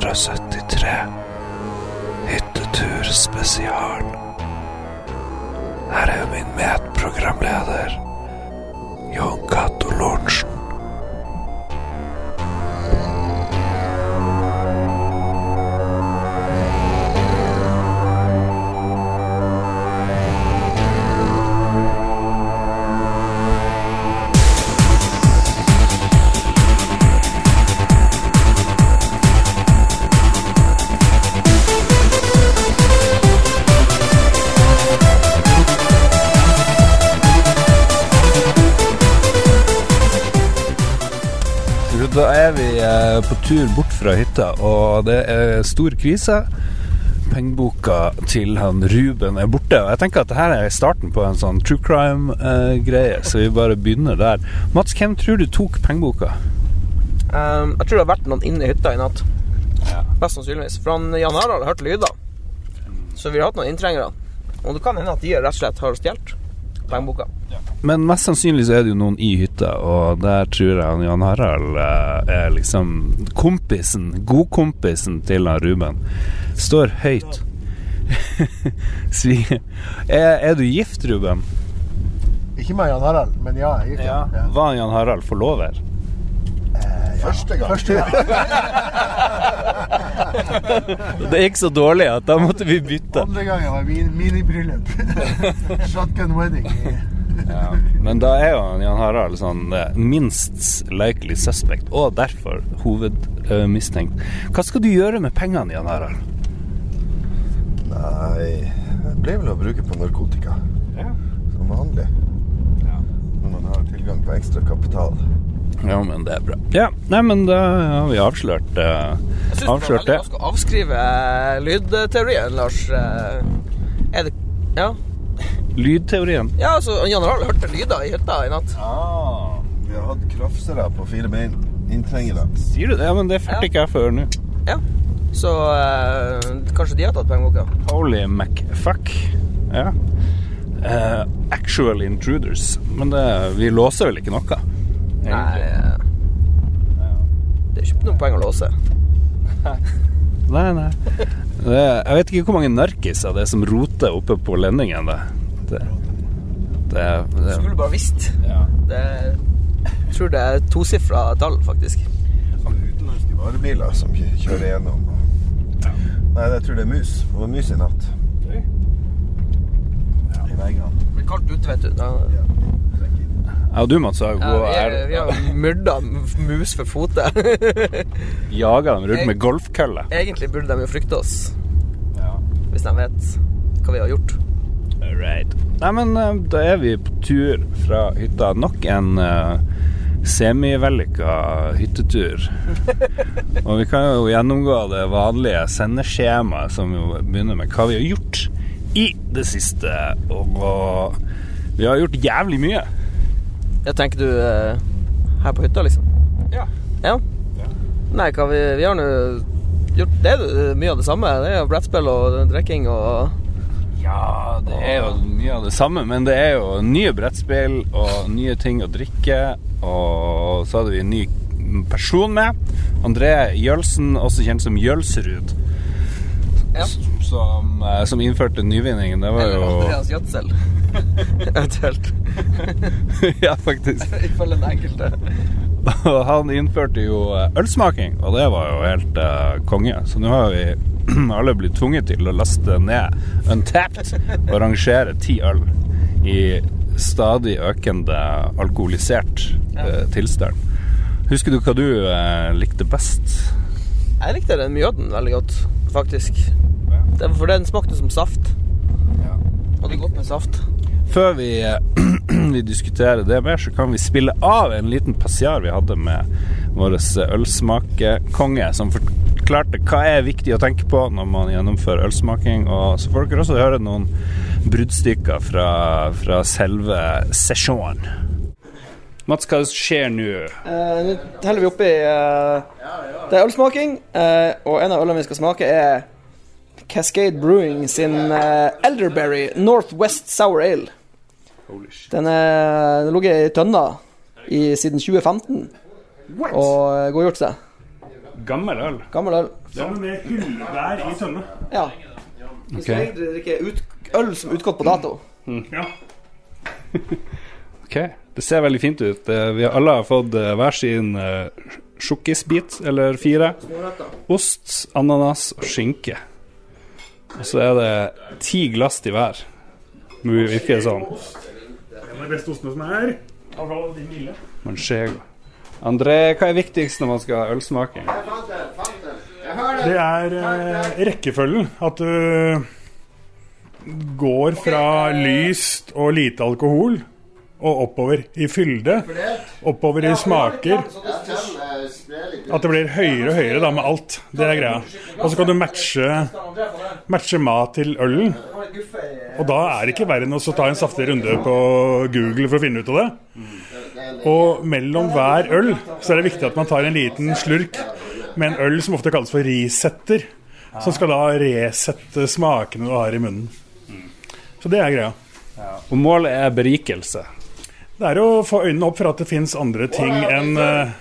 373. Hyttetur spesial. Her er min medprogramleder, Jon Cato Lorentzen. Er eh, på tur bort fra hytta, og det er stor krise. Pengeboka til han Ruben er borte. Og jeg tenker at dette er starten på en sånn true crime-greie, så vi bare begynner der. Mats, hvem tror du tok pengeboka? Um, jeg tror det har vært noen inne i hytta i natt. Ja. Best sannsynligvis. For han, Jan Harald har hørt lyder. Så vi har hatt noen inntrengere. Og det kan hende at de rett og slett har stjålet pengeboka. Men mest sannsynlig så er det jo noen i hytta, og der tror jeg han Jan Harald eh, er liksom kompisen, godkompisen til han Ruben. Står høyt. Sviger. er, er du gift, Ruben? Ikke med Jan Harald, men ja, jeg gikk ja. Var Jan Harald forlover? Første gang. Første gang. Det gikk så dårlig at da måtte vi bytte. Andre gangen var min minibryllup. Shotgun wedding. Men da er jo Jan Harald sånn eh, minst likely suspect, og derfor hovedmistenkt. Hva skal du gjøre med pengene, Jan Harald? Nei, det blir vel å bruke på narkotika. Som vanlig. Når man har tilgang på ekstra kapital. Ja, men det er bra. Ja, nei, men da har vi avslørt, uh, Jeg syns avslørt veldig vanskelig å avskrive eh, lydteorien, Lars. Eh, Er det Ja, Lydteorien. ja altså, Jan Harald hørte lyder i hytta i natt. Ah. Vi har hatt krafsere på fire bein. Inntrengere. Sier du det? Ja, men det fulgte ikke jeg før nå. Ja. Så eh, kanskje de har tatt pengeboka. Holy McFuck. Ja. Eh, actual intruders. Men det, vi låser vel ikke noe? Nei egentlig. eh, Det er ikke noe poeng å låse. Nei, nei. Det, jeg vet ikke hvor mange narkiser det er som roter oppe på Lendingen. Det, det, det, det Skulle bare visst. ja. Det jeg tror det er tosifra tall, faktisk. Utenlandske varebiler som kjører gjennom. Nei, jeg tror det er mus. Det var mus i natt. I veggene. Det blir kaldt ute, vet du. Da, Jeg og du, Mats, har jo ja, gått vi, er, vi har myrda mus for fote. jaga dem rundt med golfkølle. Egentlig burde de jo frykte oss, hvis de vet hva vi har gjort. Right. Nei, men eh, da er vi på tur fra hytta. Nok en uh, semivellykka hyttetur. og vi kan jo gjennomgå det vanlige sendeskjemaet, som jo begynner med hva vi har gjort i det siste. Og vi har gjort jævlig mye. Jeg tenker du eh, her på hytta, liksom? Ja. Ja? Nei, hva vi, vi har nå gjort Det er mye av det samme. Det er brettspill og drikking og Ja, det er jo mye av det samme, men det er jo nye brettspill og nye ting å drikke. Og så hadde vi en ny person med. André Jølsen, også kjent som Jølsrud. Ja. Som, eh, som innførte nyvinningen. Det var Eller jo Andreas Gjødsel. Eventuelt. Ja, faktisk. Ifølge den enkelte. Og han innførte jo eh, ølsmaking, og det var jo helt uh, konge. Så nå har vi alle blitt tvunget til å laste ned Untapped og rangere ti øl i stadig økende alkoholisert uh, tilstand. Husker du hva du uh, likte best? Jeg likte den mjøden veldig godt, faktisk. Det for den smakte som saft. Og det er godt med saft. Før vi, eh, vi diskuterer det mer, så kan vi spille av en liten passiar vi hadde med vår ølsmakekonge, som forklarte hva er viktig å tenke på når man gjennomfører ølsmaking. Og så får dere også høre noen bruddstykker fra, fra selve sesjonen. Mats, hva skjer nå? Eh, Nå teller vi oppi eh, Det er ølsmaking, eh, og en av ølene vi skal smake, er Cascade Brewing sin eh, Elderberry Northwest Sour Ale. Den er den ligget i tønna i, siden 2015 og eh, godgjort seg. Gammel øl. Gammel øl. Sammen med hyllebær i tønne. Ja. Hvis du egentlig drikker ut, øl som er utgått på dato. Ja. Ok, Det ser veldig fint ut. Eh, Vi har alle har fått eh, hver sin eh, sjokkisbit, eller fire. Ost, ananas og skinke. Og så er det ti glass til hver. Må vi det sånn. En av de beste ostene som er. Iallfall de milde. Manchego. André, hva er viktigst når man skal ha ølsmaking? Det er eh, rekkefølgen. At du går fra lyst og lite alkohol og oppover i fylde. Oppover i smaker. At det blir høyere og høyere da med alt. Det er greia. Og så kan du matche, matche mat til ølen. Og da er det ikke verre enn å ta en saftig runde på Google for å finne ut av det. Og mellom hver øl så er det viktig at man tar en liten slurk med en øl som ofte kalles for resetter. Som skal da resette smakene du har i munnen. Så det er greia. Og målet er berikelse. Det er å få øynene opp for at det fins andre ting enn eh,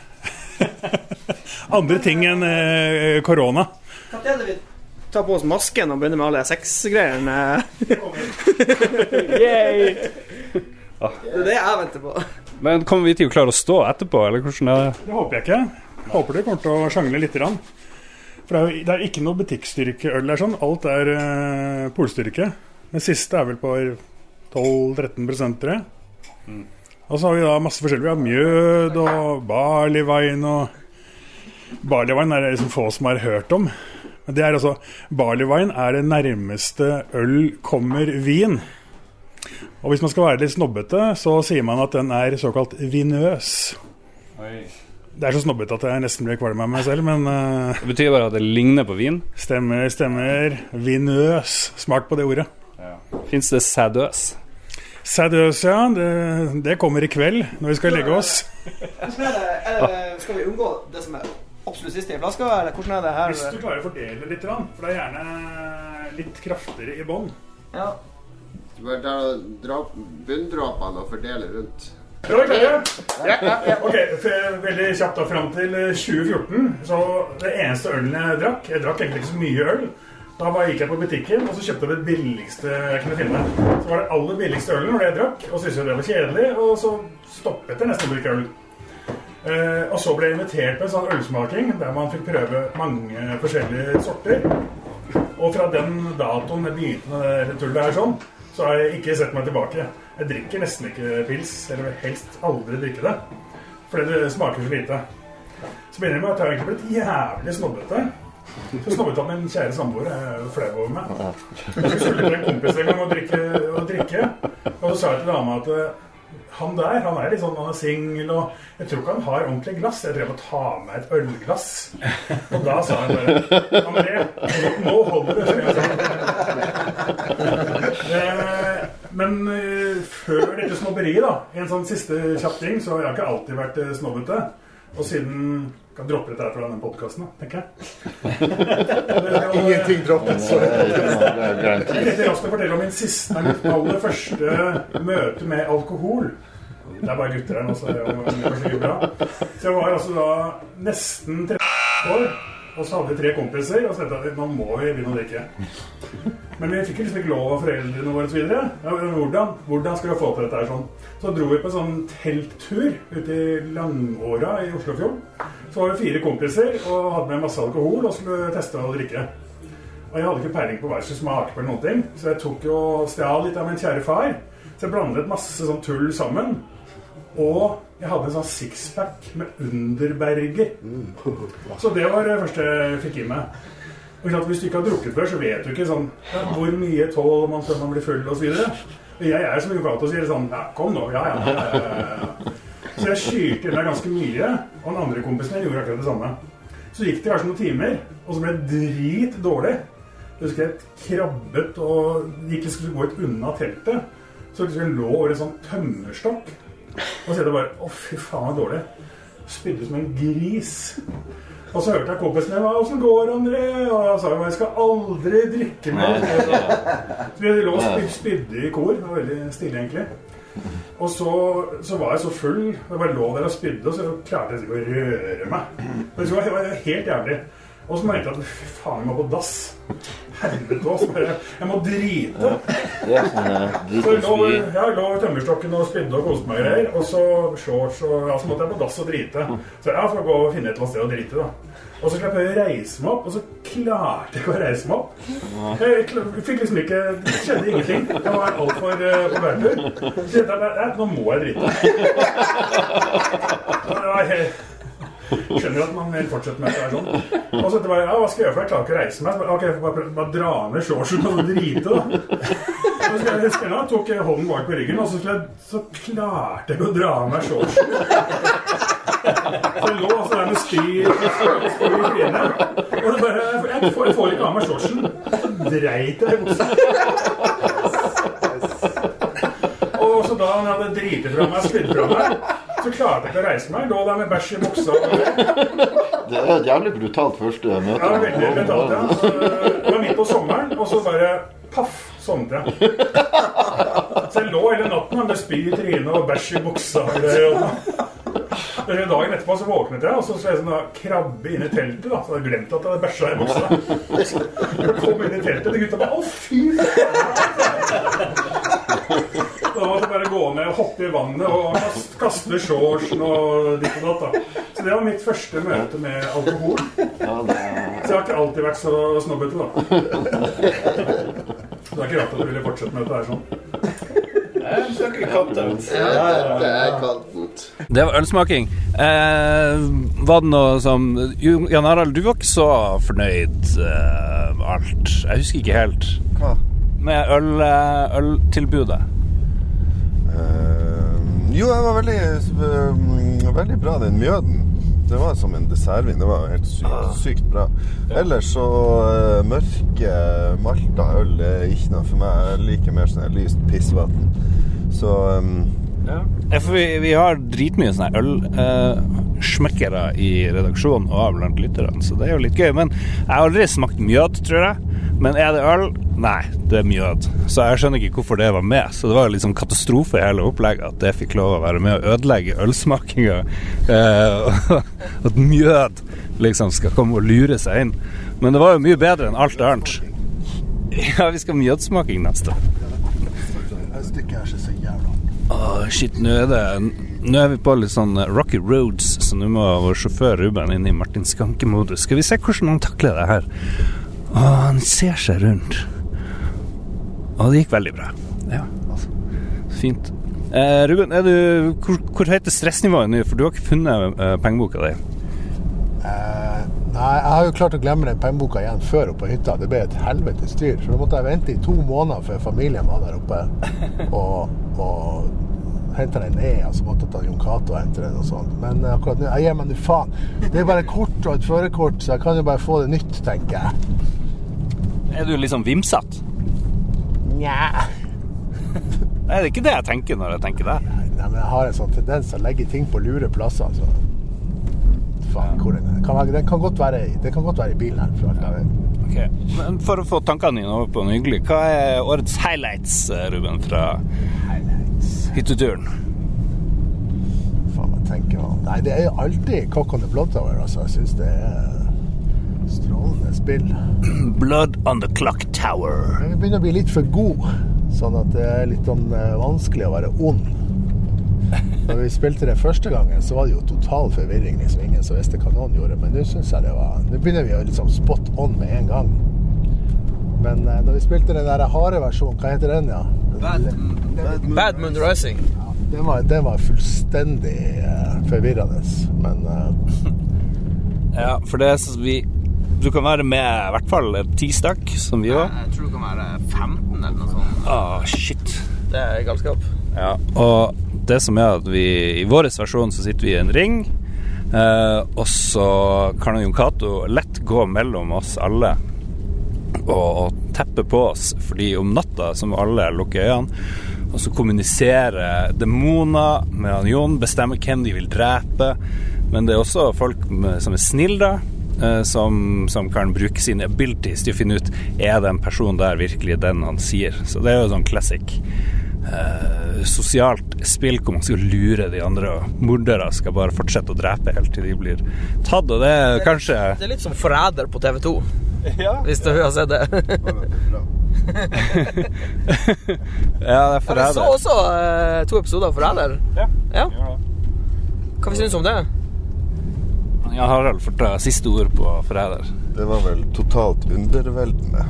Andre ting enn eh, korona. Når er det vi tar på oss masken og begynner med alle sexgreiene? Yay! Det er det jeg venter på. Men kommer vi til å klare å stå etterpå, eller hvordan er det? Det håper jeg ikke. Håper det kommer til å sjangle litt. Grann. For det er, jo, det er ikke noe butikkstyrkeøl der sånn. Alt er uh, polstyrke. Den siste er vel på 12-13 tror jeg. Og så har vi da masse forskjellig. Vi har mjød og barleyvin og Barleyvin er det liksom få som har hørt om. Men det er altså Barleyvin er det nærmeste øl kommer vin. Og hvis man skal være litt snobbete, så sier man at den er såkalt vinøs. Det er så snobbete at jeg nesten blir kvalm av meg selv, men uh, Det betyr bare at det ligner på vin. stemmer, stemmer. Vinøs. Smak på det ordet. Fins det sædøs? Sadøs, ja. Det, det kommer i kveld når vi skal legge oss. Hvordan er det, er det, skal vi unngå det som er absolutt siste i flaska, eller hvordan er det her? Hvis du klarer å fordele litt, for det er gjerne litt kraftigere i bånn. Ja. Du bare ta dra bunndråpene og fordele rundt. Er dere ja! Ok, Veldig kjapt da fram til eh, 2014. Så det eneste ølen jeg drakk Jeg drakk egentlig ikke så mye øl. Da bare gikk jeg på butikken og så kjøpte jeg det billigste jeg kunne finne. Så var det aller billigste ølen var det jeg drakk, og syntes jo det var kjedelig. Og så stoppet jeg nesten å drikke øl. Eh, og så ble jeg invitert på en sånn ølsmaking der man fikk prøve mange forskjellige sorter. Og fra den datoen jeg begynte med det tullet her sånn, så har jeg ikke sett meg tilbake. Jeg drikker nesten ikke pils, eller vil helst aldri drikke det. Fordi det smaker så lite. Så begynner jeg med at jeg har egentlig blitt jævlig snobbete. Så snobbet han min kjære samboer Jeg er jo flau over meg. Jeg skulle til en kompis en gang og drikke, og drikke. Og så sa jeg til dama at eh, han der han er litt sånn, han er singel, og jeg tror ikke han har ordentlig glass. Jeg tror jeg må ta med et ølglass. Og da sa han bare André, nå holder det. Så jeg sa, Eh, Men eh, før dette snobberiet, da, i en sånn siste kjapp ting, så har jeg ikke alltid vært snobbete. Og siden kan droppe dette her fra denne podkasten, tenker jeg. Ingenting droppet, så Jeg er litt raskt å fortelle om min siste, mitt aller første møte med alkohol. Det er bare gutter her nå, så det jo bra. Så jeg var altså da nesten 30 år, og så hadde vi tre kompiser, og så at man må jo begynne å drikke. Men vi fikk liksom ikke lov av foreldrene våre osv. Hvordan, hvordan skal vi få til dette her sånn? Så dro vi på en sånn telttur ute i Langåra i Oslofjorden. Så var vi fire kompiser og hadde med masse alkohol og skulle teste å drikke. Og jeg hadde ikke peiling på hva jeg skulle smake på eller noen ting, så jeg tok jo stjal litt av min kjære far. Så jeg blandet masse sånn tull sammen. Og jeg hadde en sånn sixpack med Underberger. Så det var det første jeg fikk i meg. Og Hvis du ikke har drukket før, så vet du ikke sånn ja, hvor mye tåler man før man blir full osv. Jeg er som Jokato sier sånn Ja, kom nå. Ja, ja. Så jeg skyrte der ganske mye. Og den andre kompisen min gjorde akkurat det samme. Så gikk det kanskje noen timer, og så ble jeg drit dårlig. Jeg husker jeg krabbet og ikke skulle gå ut unna teltet. Så jeg lå over en sånn tømmerstokk. Og så er det bare Å, fy faen, så dårlig. Spydde som en gris. Og så hørte jeg kompisen min åssen går André? Og jeg sa jo jeg skal aldri drikke mer. Så vi lå og spydde i kor. Det var veldig stille, egentlig. Og så, så var jeg så full, jeg bare lå der og spydde, og så klarte jeg ikke å røre meg. Det var helt jævlig. Og så merket jeg at fy faen, jeg må på dass. Helvete òg. Jeg må drite. Det sånn eh, Så jeg lå, jeg lå i tømmerstokken og spydde og koste meg og greier. Og så shorts og ja, så måtte jeg på dass og drite. Så jeg får gå og finne et eller annet sted å drite, da. Og så skulle jeg å reise meg opp, og så klarte jeg ikke å reise meg opp. Jeg fikk liksom ikke Det skjedde ingenting. Jeg var altfor uh, på bærtur. Så jeg tenkte, "Nei, Nå må jeg drite. Det var helt Skjønner at man vil fortsette med det sånn. Og så etterpå, ja, hva skal jeg gjøre, for jeg klarer ikke å reise meg. Ok, jeg får bare, bare dra ned shortsen og drite, da. Så skal jeg huske nå, tok jeg hånden bak på ryggen, og så, jeg, så klarte jeg å dra av meg shortsen. Så jeg lå altså der med trynet. Og så bare, jeg får, jeg får ikke av meg shortsen. Så dreit jeg i buksa. Og så da han hadde driti fra meg, spydd fra meg, så klarte jeg ikke å reise meg. Lå der med bæsj i buksa. Det er et jævlig brutalt første møte. ja, veldig brutalt, ja. Så, Det var midt på sommeren, og så bare paff, sovnet jeg. Så jeg lå hele natten med spy i trynet og bæsj i buksa. Og Dagen etterpå så våknet jeg, og så så jeg sånn da krabbe inn i teltet. da, Så jeg glemt at jeg hadde bæsja i buksa. Jeg kom inn i teltet, og gutta bare Å, fy faen! Da måtte jeg bare gå ned og hoppe i vannet og kaste, shortsen og ditt og datt. da. Så det var mitt første møte med alkohol. Så jeg har ikke alltid vært så snobbete, da. Så det er ikke rart at du ville fortsette med dette her sånn. Jeg snakker content. Ja, det er content. Det var ølsmaking. Eh, var det noe som Jan Harald, du var ikke så fornøyd eh, med alt. Jeg husker ikke helt. Hva? Med øl, eh, øltilbudet. Eh, jo, jeg var veldig, eh, veldig bra, den mjøden. Det var som en dessertvin. Det var helt sykt, Ah. sykt bra. Ellers så uh, mørke malta øl er ikke noe for meg. Jeg liker mer sånn lyst pissvann. Så um, Ja, for vi, vi har dritmye sånne ølsmekkere i redaksjonen og blant lytterne, så det er jo litt gøy. Men jeg har aldri smakt mjød, tror jeg. Men er det øl? Nei, det er mjød. Så jeg skjønner ikke hvorfor det var med. Så det var liksom katastrofe i hele opplegget at det fikk lov å være med å ødelegge ølsmakinga. Eh, at mjød liksom skal komme og lure seg inn. Men det var jo mye bedre enn alt annet. Ja, vi skal ha mjødsmaking neste. Ja, stykket ser så Åh, shit, nå er det Nå er vi på litt sånn rocky roads, så nå må vår sjåfør Ruben inn i Martin Skanke-modus. Skal vi se hvordan han takler det her. Åh, han ser seg rundt. Å, det gikk veldig bra. Ja, altså. Fint. Eh, Ruben, er du, hvor, hvor høyt er stressnivået nå? For du har ikke funnet eh, pengeboka di. Eh, Nei, jeg har jo klart å glemme den pengeboka igjen før oppe på hytta. Det ble et helvetes styr. Så da måtte jeg vente i to måneder før familien var der oppe. Og, og hente den ned. Og så måtte jeg ta Jon Cato og hente den og sånn. Men eh, akkurat nå Jeg gir meg nå faen. Det er bare kort og et førerkort, så jeg kan jo bare få det nytt, tenker jeg. Er du liksom vimsete? Nja. Nei, det er ikke det jeg tenker når jeg tenker det. Nei, men jeg har en sånn tendens til å legge ting på lure plasser. Så. Faen, hvor den er. Kan, den kan godt være, i- det kan godt være i bilen her. For alt jeg vet. Okay. Men for å få tankene dine over på noe hyggelig, hva er årets highlights, eh, Ruben, fra hytteturen? Faen, jeg tenker hva- Nei, det er jo alltid Cock on the Blood Tower. Altså. Jeg syns det er strålende spill. Blood on the Clock Tower. Jeg begynner å bli litt for god, sånn at det er litt sånn eh, vanskelig å være ond. Når vi spilte det første gangen, så var det jo total forvirring. liksom Ingen som visste hva noen gjorde. Men nå syns jeg det var Nå begynner vi å liksom spot on med en gang. Men eh, når vi spilte den der harde versjonen, hva heter den, ja? Bad Moon Rising. Den var, den var fullstendig eh, forvirrende. Men eh, Ja, for det er vi Du kan være med i hvert fall ti stykk, som vi var. Jeg tror det kan være 15 eller noe sånt. Ah, shit. Det er galskap. Ja, og det som er at vi i vår versjon så sitter vi i en ring, eh, og så kan Jon Cato lett gå mellom oss alle og, og teppe på oss, fordi om natta så må alle lukke øynene. Og så kommuniserer demoner med Jon, bestemmer hvem de vil drepe. Men det er også folk som er snille, da. eh, Som, som kan bruke sine abilities til å finne ut er den personen der virkelig den han sier. Så det er jo sånn classic eh, sosialt spill hvor man skal lure de andre, og mordere skal bare fortsette å drepe helt til de blir tatt. Og det er kanskje Det er litt som Forræder på TV2, hvis du har sett det. Ja, det er Jeg så også eh, to episoder av Forræder. Ja. Ja. Hva vi du om det? Ja, Harald får ta siste ord på forræder. Det var vel totalt underveldende,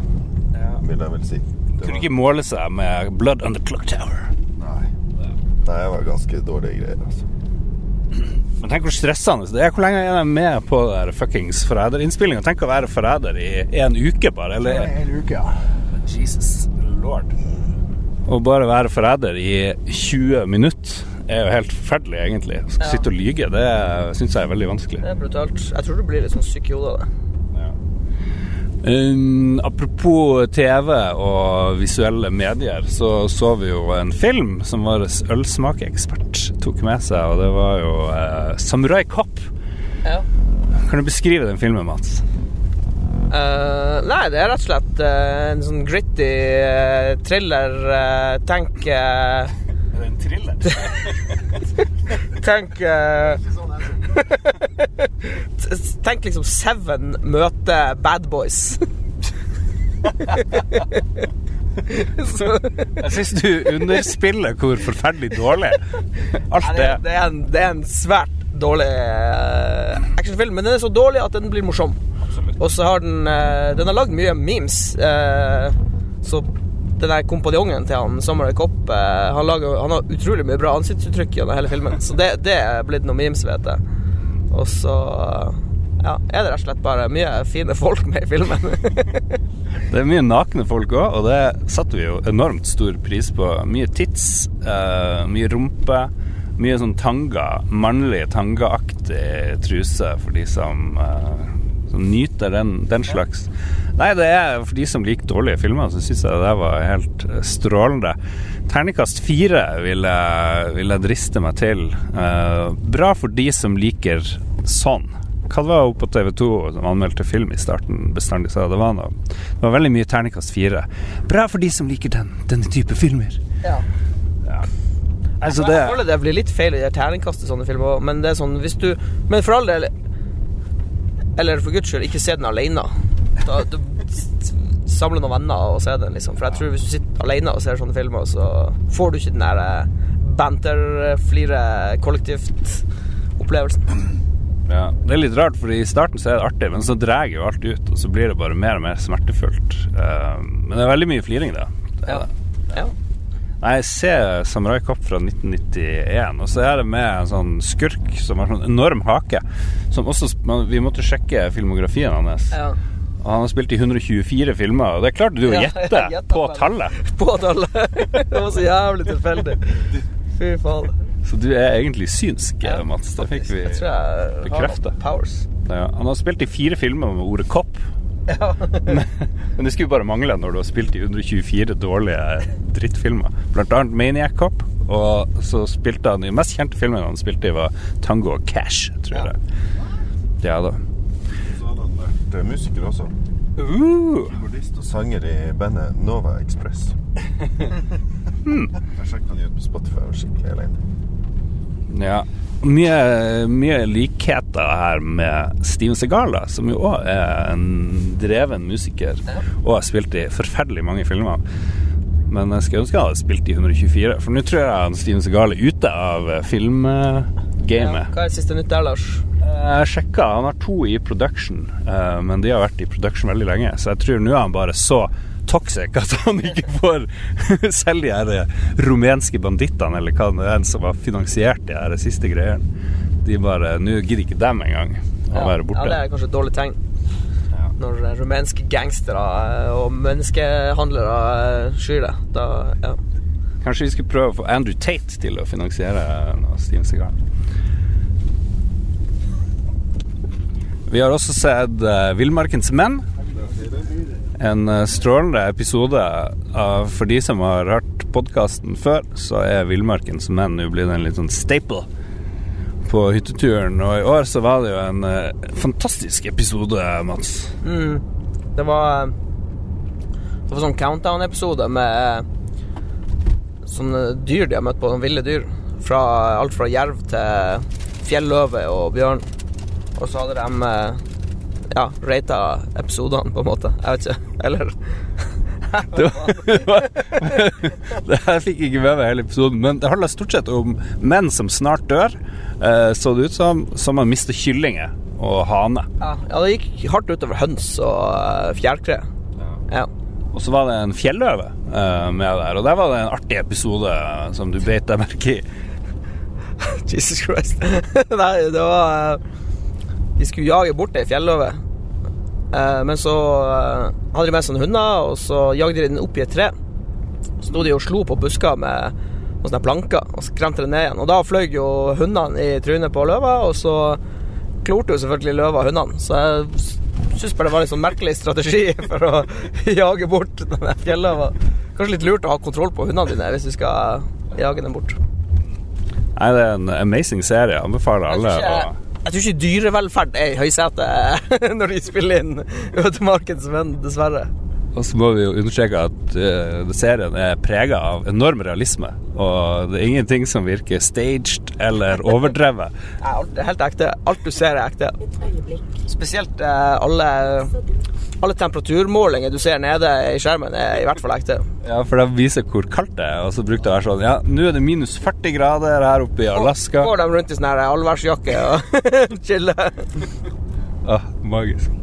vil jeg vel si. Kunne ikke måle seg med Blood on the Clock Tower. nei. det var ganske dårlige greier, altså. Men tenk hvor stressende det er. Hvor lenge er de med på der fuckings forræderinnspillinga? Tenk å være forræder i en uke, bare. Eller En uke, ja. Jesus lord. Å bare være forræder i 20 minutter er jo helt forferdelig, egentlig. Å skal Ja. sitte og lyge, det syns jeg er veldig vanskelig. Det er brutalt. Jeg tror du blir litt sånn syk i hodet av det. Um, apropos TV og visuelle medier, så så vi jo en film som vår ølsmakeekspert tok med seg, og det var jo uh, Samurai Cop. Ja. Kan du beskrive den filmen, Mats? Uh, nei, det er rett og slett uh, en sånn gritty uh, thriller. tenk Er det en thriller? Tenk Tenk liksom Seven møter Bad Boys. Så, Jeg syns du underspiller hvor forferdelig dårlig alt det det, det, er en, det er en svært dårlig eh, actionfilm, men den er så dårlig at den blir morsom. Og så har den eh, Den har lagd mye memes. eh, så den der kompanjongen til han Samurai Kopp han, lager, han har utrolig mye bra ansiktsuttrykk gjennom hele filmen. Så det, det er blitt noen memes, vet jeg. Og så ja, er det rett og slett bare mye fine folk med i filmen. Det er mye nakne folk òg, og det satte vi jo enormt stor pris på. Mye tits, uh, mye rumpe, mye sånn tanga, mannlig tangaaktig truse for de som, uh, som nyter den, den slags. Nei, det er for de som liker dårlige filmer, så syns jeg det var helt eh, strålende. Terningkast fire vil jeg, vil jeg driste meg til. Uh, bra for de som liker sånn. Hva var hun på TV 2 som anmeldte film i starten bestandig sa? Det var, noe, det var veldig mye terningkast fire. Bra for de som liker den, denne type filmer. ja. Altså, Jeg det føler det blir litt feil i det Terningkast i sånne filmer, men det er sånn hvis du Men for all del Eller for guds skyld, ikke se den alene. Da, du, samle noen venner og se den, liksom. For jeg tror hvis du sitter alene og ser sånne filmer, så får du ikke den der eh, banter-flire-kollektivt-opplevelsen. Ja, det er litt rart, for i starten så er det artig, men så drar jo alt ut, og så blir det bare mer og mer smertefullt. Eh, men det er veldig mye fliring, da. Det Ja. ja. Nei, jeg ser Samurai Cop fra 1991, og så er det med en sånn skurk som har sånn enorm hake. Som også Vi måtte sjekke filmografien hans. ja. Og han har spilt i 124 filmer, og det klarte du å gjette på tallet. På tallet. det var så jævlig tilfeldig. Fy faen. Så du er egentlig synsk, Ja, Mats. Det fikk vi bekreftet. ja, Han har spilt i fire filmer med ordet kopp. Ja. Men det skulle bare mangle når du har spilt i 124 dårlige drittfilmer. Blant annet Maniac Cop. Og så spilte han De mest kjente filmene han spilte i, var Tango og Cash, tror jeg. Ja da. Vært eh, musiker også. Uh, Keyboardist og sanger i bandet Nova Express. Jeg sjekka de ut på Spotify og skikkelig aleine. ja. Mye, mye likheter her med Steven Segal, som jo òg er en dreven musiker og har spilt i forferdelig mange filmer. Men jeg skulle ønske han hadde spilt i 124, for nå tror jeg Steven Segal er ute av Ja. Hva er siste nytt der, Lars? Jeg sjekka, han har to i production, eh, men de har vært i production veldig lenge. Så jeg tror nå er han bare så toxic at han ikke får selv de eh, rumenske bandittene, eller hva det er som har finansiert de her siste greiene. De bare Nå gidder ikke dem engang å være ja, det er kanskje et dårlig tegn. Når eh, rumenske gangstere eh, og menneskehandlere eh, skyr det. Da, ja. Kanskje vi skulle prøve å få Andrew Tate til å finansiere noe Steam Seagal. Vi har også sett uh, Villmarkens menn. En uh, strålende episode Uh, For de som har hørt podkasten før, så er Villmarkens menn nå blitt en litt sånn staple på hytteturen. Og i år så var det jo en uh, fantastisk episode, Mats. Mm. Det var Det var sånn countdown-episode med sånne dyr de har møtt på, sånne ville dyr. Fra, alt fra jerv til fjelløve og bjørn. Og så hadde de eh, ja, rata episodene, på en måte. Jeg vet ikke. Eller Det var, det her fikk ikke med meg hele episoden, men det handla stort sett om menn som snart dør, eh, så det ut som, som man mister kyllinger og hane. Ja, ja, det gikk hardt utover høns og eh, fjærkre. Ja. Og så var det en fjelløve med der, og der var det en artig episode som du beit deg merke i. Jesus Christ. Nei, det var De skulle jage bort ei fjelløve. Eh, Men så eh, hadde de med seg noen hunder, og så jagde de den opp i et tre. Så sto de og slo på busker med noen sånne planker og skremte den ned igjen. Og da fløy jo hundene i trynet på løva, og så klorte jo selvfølgelig løva hundene. Så jeg syns bare det var en sånn merkelig strategi for å jage bort den der fjelløva. Kanskje litt lurt å ha kontroll på hundene dine hvis du skal jage dem bort. Nei, det er en amazing serie. Jeg anbefaler alle å jeg tror ikke dyrevelferd er i høysetet når de spiller inn Ødemarkens venn, dessverre. Og så må vi jo understreke at uh, serien er prega av enorm realisme. Og det er ingenting som virker staged eller overdrevet. Nei, alt er helt ekte. Alt du ser, er ekte. Spesielt uh, alle, alle temperaturmålinger du ser nede i skjermen, er i hvert fall ekte. Ja, for de viser hvor kaldt det er, og så brukte det å være sånn Ja, nå er det minus 40 grader her oppe i Alaska. Går de rundt i sånn allværsjakke og chiller. Ah, magisk.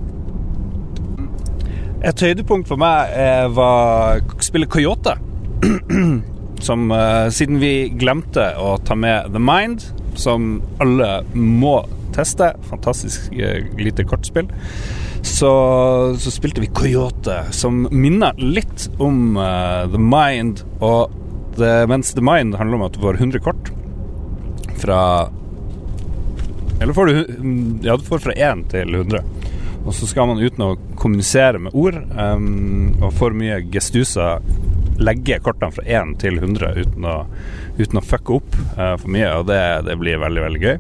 Et høydepunkt for meg eh, var å spille Coyote. som eh, Siden vi glemte å ta med The Mind, som alle må teste, fantastisk eh, lite kortspill, så, så spilte vi Coyote, som minner litt om eh, The Mind. Og det, mens The Mind handler om at du får 100 kort fra Eller får du Ja, du får fra 1 til 100. Og så skal man uten å kommunisere med ord um, og for mye gestuser legge kortene fra 1 til 100 uten å, uten å fucke opp uh, for mye, og det, det blir veldig veldig gøy.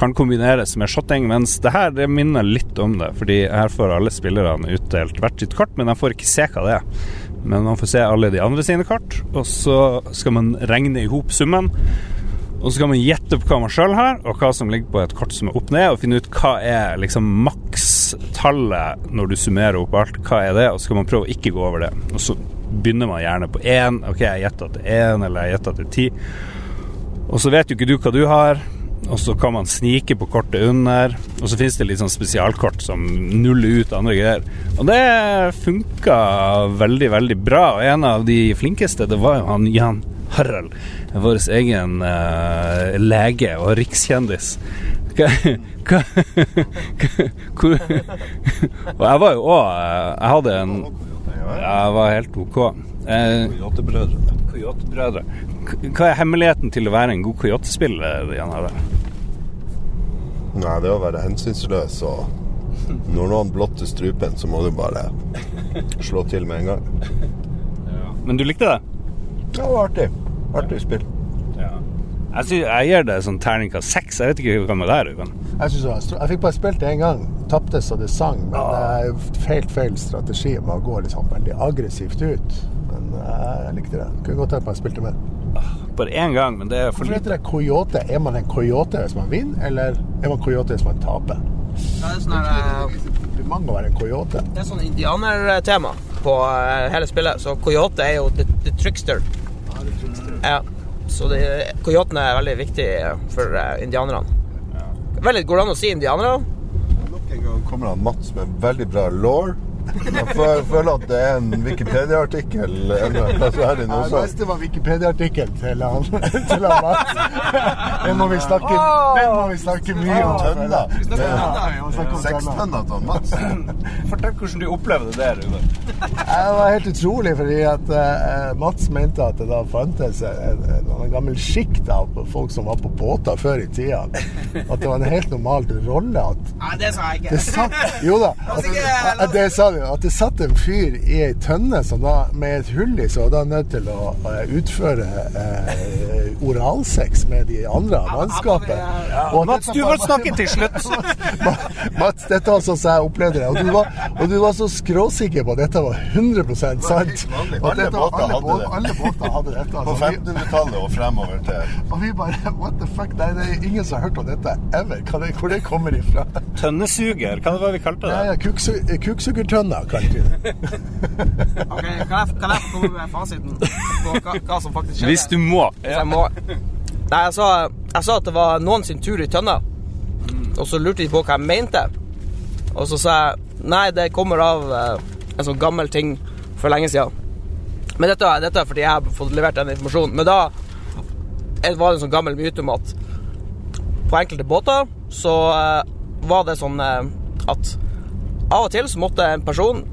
Kan kombineres med shotting, mens det her det minner litt om det. Fordi her får alle spillerne utdelt hvert sitt kort, men de får ikke se hva det er. Men man får se alle de andre sine kort, og så skal man regne i hop summen. Og så kan man gjette på hva man sjøl har, og hva som ligger på et kort som er opp ned, og finne ut hva er liksom makstallet når du summerer opp alt. Hva er det? Og så skal man prøve å ikke gå over det. Og så begynner man gjerne på én. Ok, jeg gjetter at det er én, eller jeg gjetter at det er ti. Og så vet jo ikke du hva du har, og så kan man snike på kortet under. Og så finnes det litt sånn spesialkort som nuller ut andre greier. Og det funka veldig, veldig bra. Og en av de flinkeste, det var jo han Jan Harald, vår egen eh, lege og rikskjendis. Hvor, og jeg var jo òg Jeg hadde en Jeg var helt OK. Eh. Coyote-brødre. Hva er hemmeligheten til å være en god coyote-spiller, Nei, det er å være hensynsløs og Når noen blotter strupen, så må du bare slå til med en gang. Men du likte det? Ja, Det var artig. Artig spill. Jeg, synes, jeg gir det sånn terningkast seks. Jeg vet ikke hva med deg, Ruben. Jeg, synes jeg fikk bare spilt det én gang. Tapte så det sang. Men det er feil, helt feil strategi med å gå liksom veldig aggressivt ut. Men eh, jeg likte det. Kunne godt tenkt meg å spille mer. Bare én gang, men det er for Hvorfor heter det coyote? Er man en coyote hvis man vinner, eller er man coyote hvis man taper? Det er sånn her, mange å være en coyote. Det er sånn indianertema på eh, hele spillet, så coyote er jo the, the trickster. Ja, så det, coyotene er veldig viktig for eh, indianerne. Veldig, går det an å si indianere? Nok en gang kommer han Mats med veldig bra law. Føler- at det er en Wikipedia-artikkel Ja, det også. var Wikipedia-artikkel til han, til Mats. Den må vi snakke, den må vi snakke mye om. Tønna. Ja, vi må om tønna. Sekstønna til Mats. Fortell hvordan du opplevde det, Rune. Det var helt utrolig, fordi at eh, Mats mente at det da fantes en, en, en gammel da, på folk som var på båter før i tida. At det var en helt normal rolle at Nei, det sa jeg det sa, Jo da, at, at det sa du. At det satt en fyr i ei tønne som da, med et hull i, så var da nødt til å utføre eh, oralsex med de andre av mannskapet. Og Mats, dette du får snakke til slutt. Mats, dette var sånn jeg opplevde det. Og du var, og du var så skråsikker på at dette var 100 sant. Var. Og Alle dette båter alle hadde det. Alle båter hadde dette. På altså. Vi- 1500-tallet og fremover til Og vi bare What the fuck? Nei, det er ingen som har hørt om dette ever. Hvor det kommer ifra? Tønnesuger, hva var det vi kalte det? ja, kuksu- Kuksuggertønna, kalte vi det. Ok, kan jeg, kan jeg få komme med fasiten på hva, hva som faktisk skjedde? Hvis du må. Ja. jeg må Nei, jeg sa, jeg sa at det var noen sin tur i tønna. Og så lurte de på hva jeg mente. Og så sa jeg nei, det kommer av eh, en sånn gammel ting for lenge siden. Men dette, dette er fordi jeg har fått levert den informasjonen. Men da var det en sånn gammel myte om at på enkelte båter så eh, var det sånn eh, at av og til så måtte en person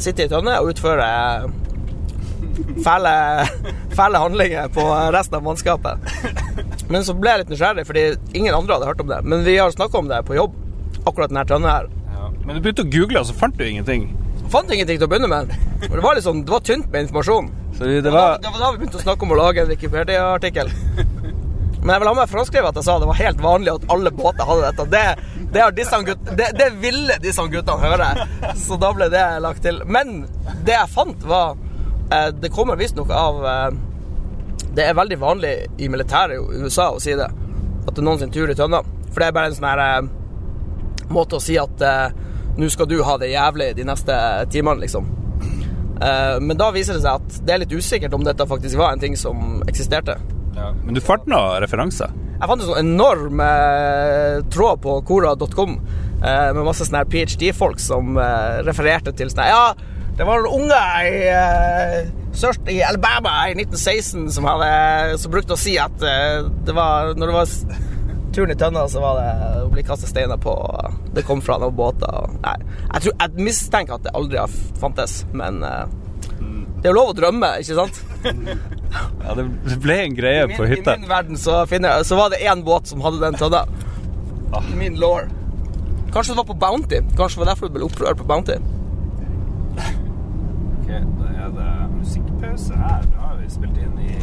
sitte i tønne og utføre eh, fæle, fæle handlinger på resten av mannskapet. Men så ble jeg litt nysgjerrig, fordi ingen andre hadde hørt om det. Men vi har snakka om det på jobb, akkurat denne tønna her. Men du begynte å google, og så fant du ingenting. Fant ingenting til å begynne med. Og det var litt sånn, det var tynt med informasjon. Så det var det var da vi begynte å snakke om å lage en Wikipedia-artikkel. Men jeg vil ha med franskskrevet at jeg sa det var helt vanlig at alle båter hadde dette. Det, det, disse gutt, det, det ville disse guttene høre, så da ble det lagt til. Men det jeg fant, var eh, Det kommer visstnok av eh, Det er veldig vanlig i militæret i USA å si det. At det er noen sin tur i tønna. For det er bare en sånn her eh, måte å si at eh, nå skal du ha det jævlig de neste timene, liksom. Eh, men da viser det seg at det er litt usikkert om dette faktisk var en ting som eksisterte. Ja. Men du fant noen referanser? Jeg fant en sånn enorm eh, tråd på kora.com eh, med masse sånne PhD-folk som eh, refererte til sånn Ja, det var noen unger i, eh, sørst i Alabama i 1916 som, hadde, som brukte å si at eh, det var Når det var turen i tønna, så var det å bli kastet steiner på. Det kom fra noen båter. Nei, jeg, tror, jeg mistenker at det aldri har fantes, men eh, det er jo lov å drømme, ikke sant? Ja, det ble en greie min, på hytta. I min verden så, finner jeg, så var det én båt som hadde den tønna. I min law. Kanskje det var på Bounty. Kanskje det var derfor det ble opprør på Bounty. Ok, da er det musikkpause her. Da har vi spilt inn i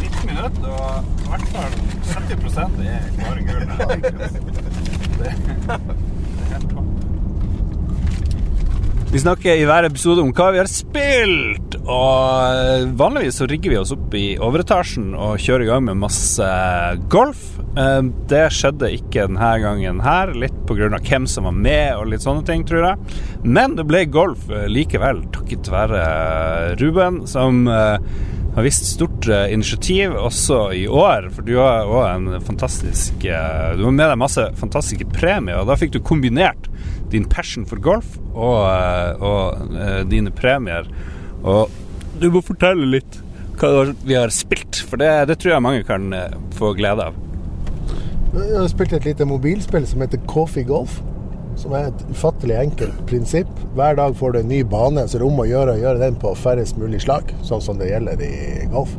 19 minutter, og i hvert fall 70 er klare gull. Det, det er helt topp. Vi snakker i hver episode om hva vi har spilt, og vanligvis så rigger vi oss opp i overetasjen og kjører i gang med masse golf. Eh, Det skjedde ikke denne gangen her, litt pga. hvem som var med og litt sånne ting, tror jeg. Men det ble golf eh, likevel, takket være Ruben, som eh, har vist stort eh, initiativ også i år. For du har òg en fantastisk eh, Du har med deg masse fantastiske premier, og da fikk du kombinert din passion for golf og, eh, og dine premier. Og du må fortelle litt hva vi har spilt, for det, det tror jeg mange kan få glede av. Jeg har spilt et lite mobilspill som heter Coffee Golf. Som er et ufattelig enkelt prinsipp. Hver dag får du en ny bane, så det er om å gjøre å gjøre den på færrest mulig slag. Sånn som det gjelder i golf.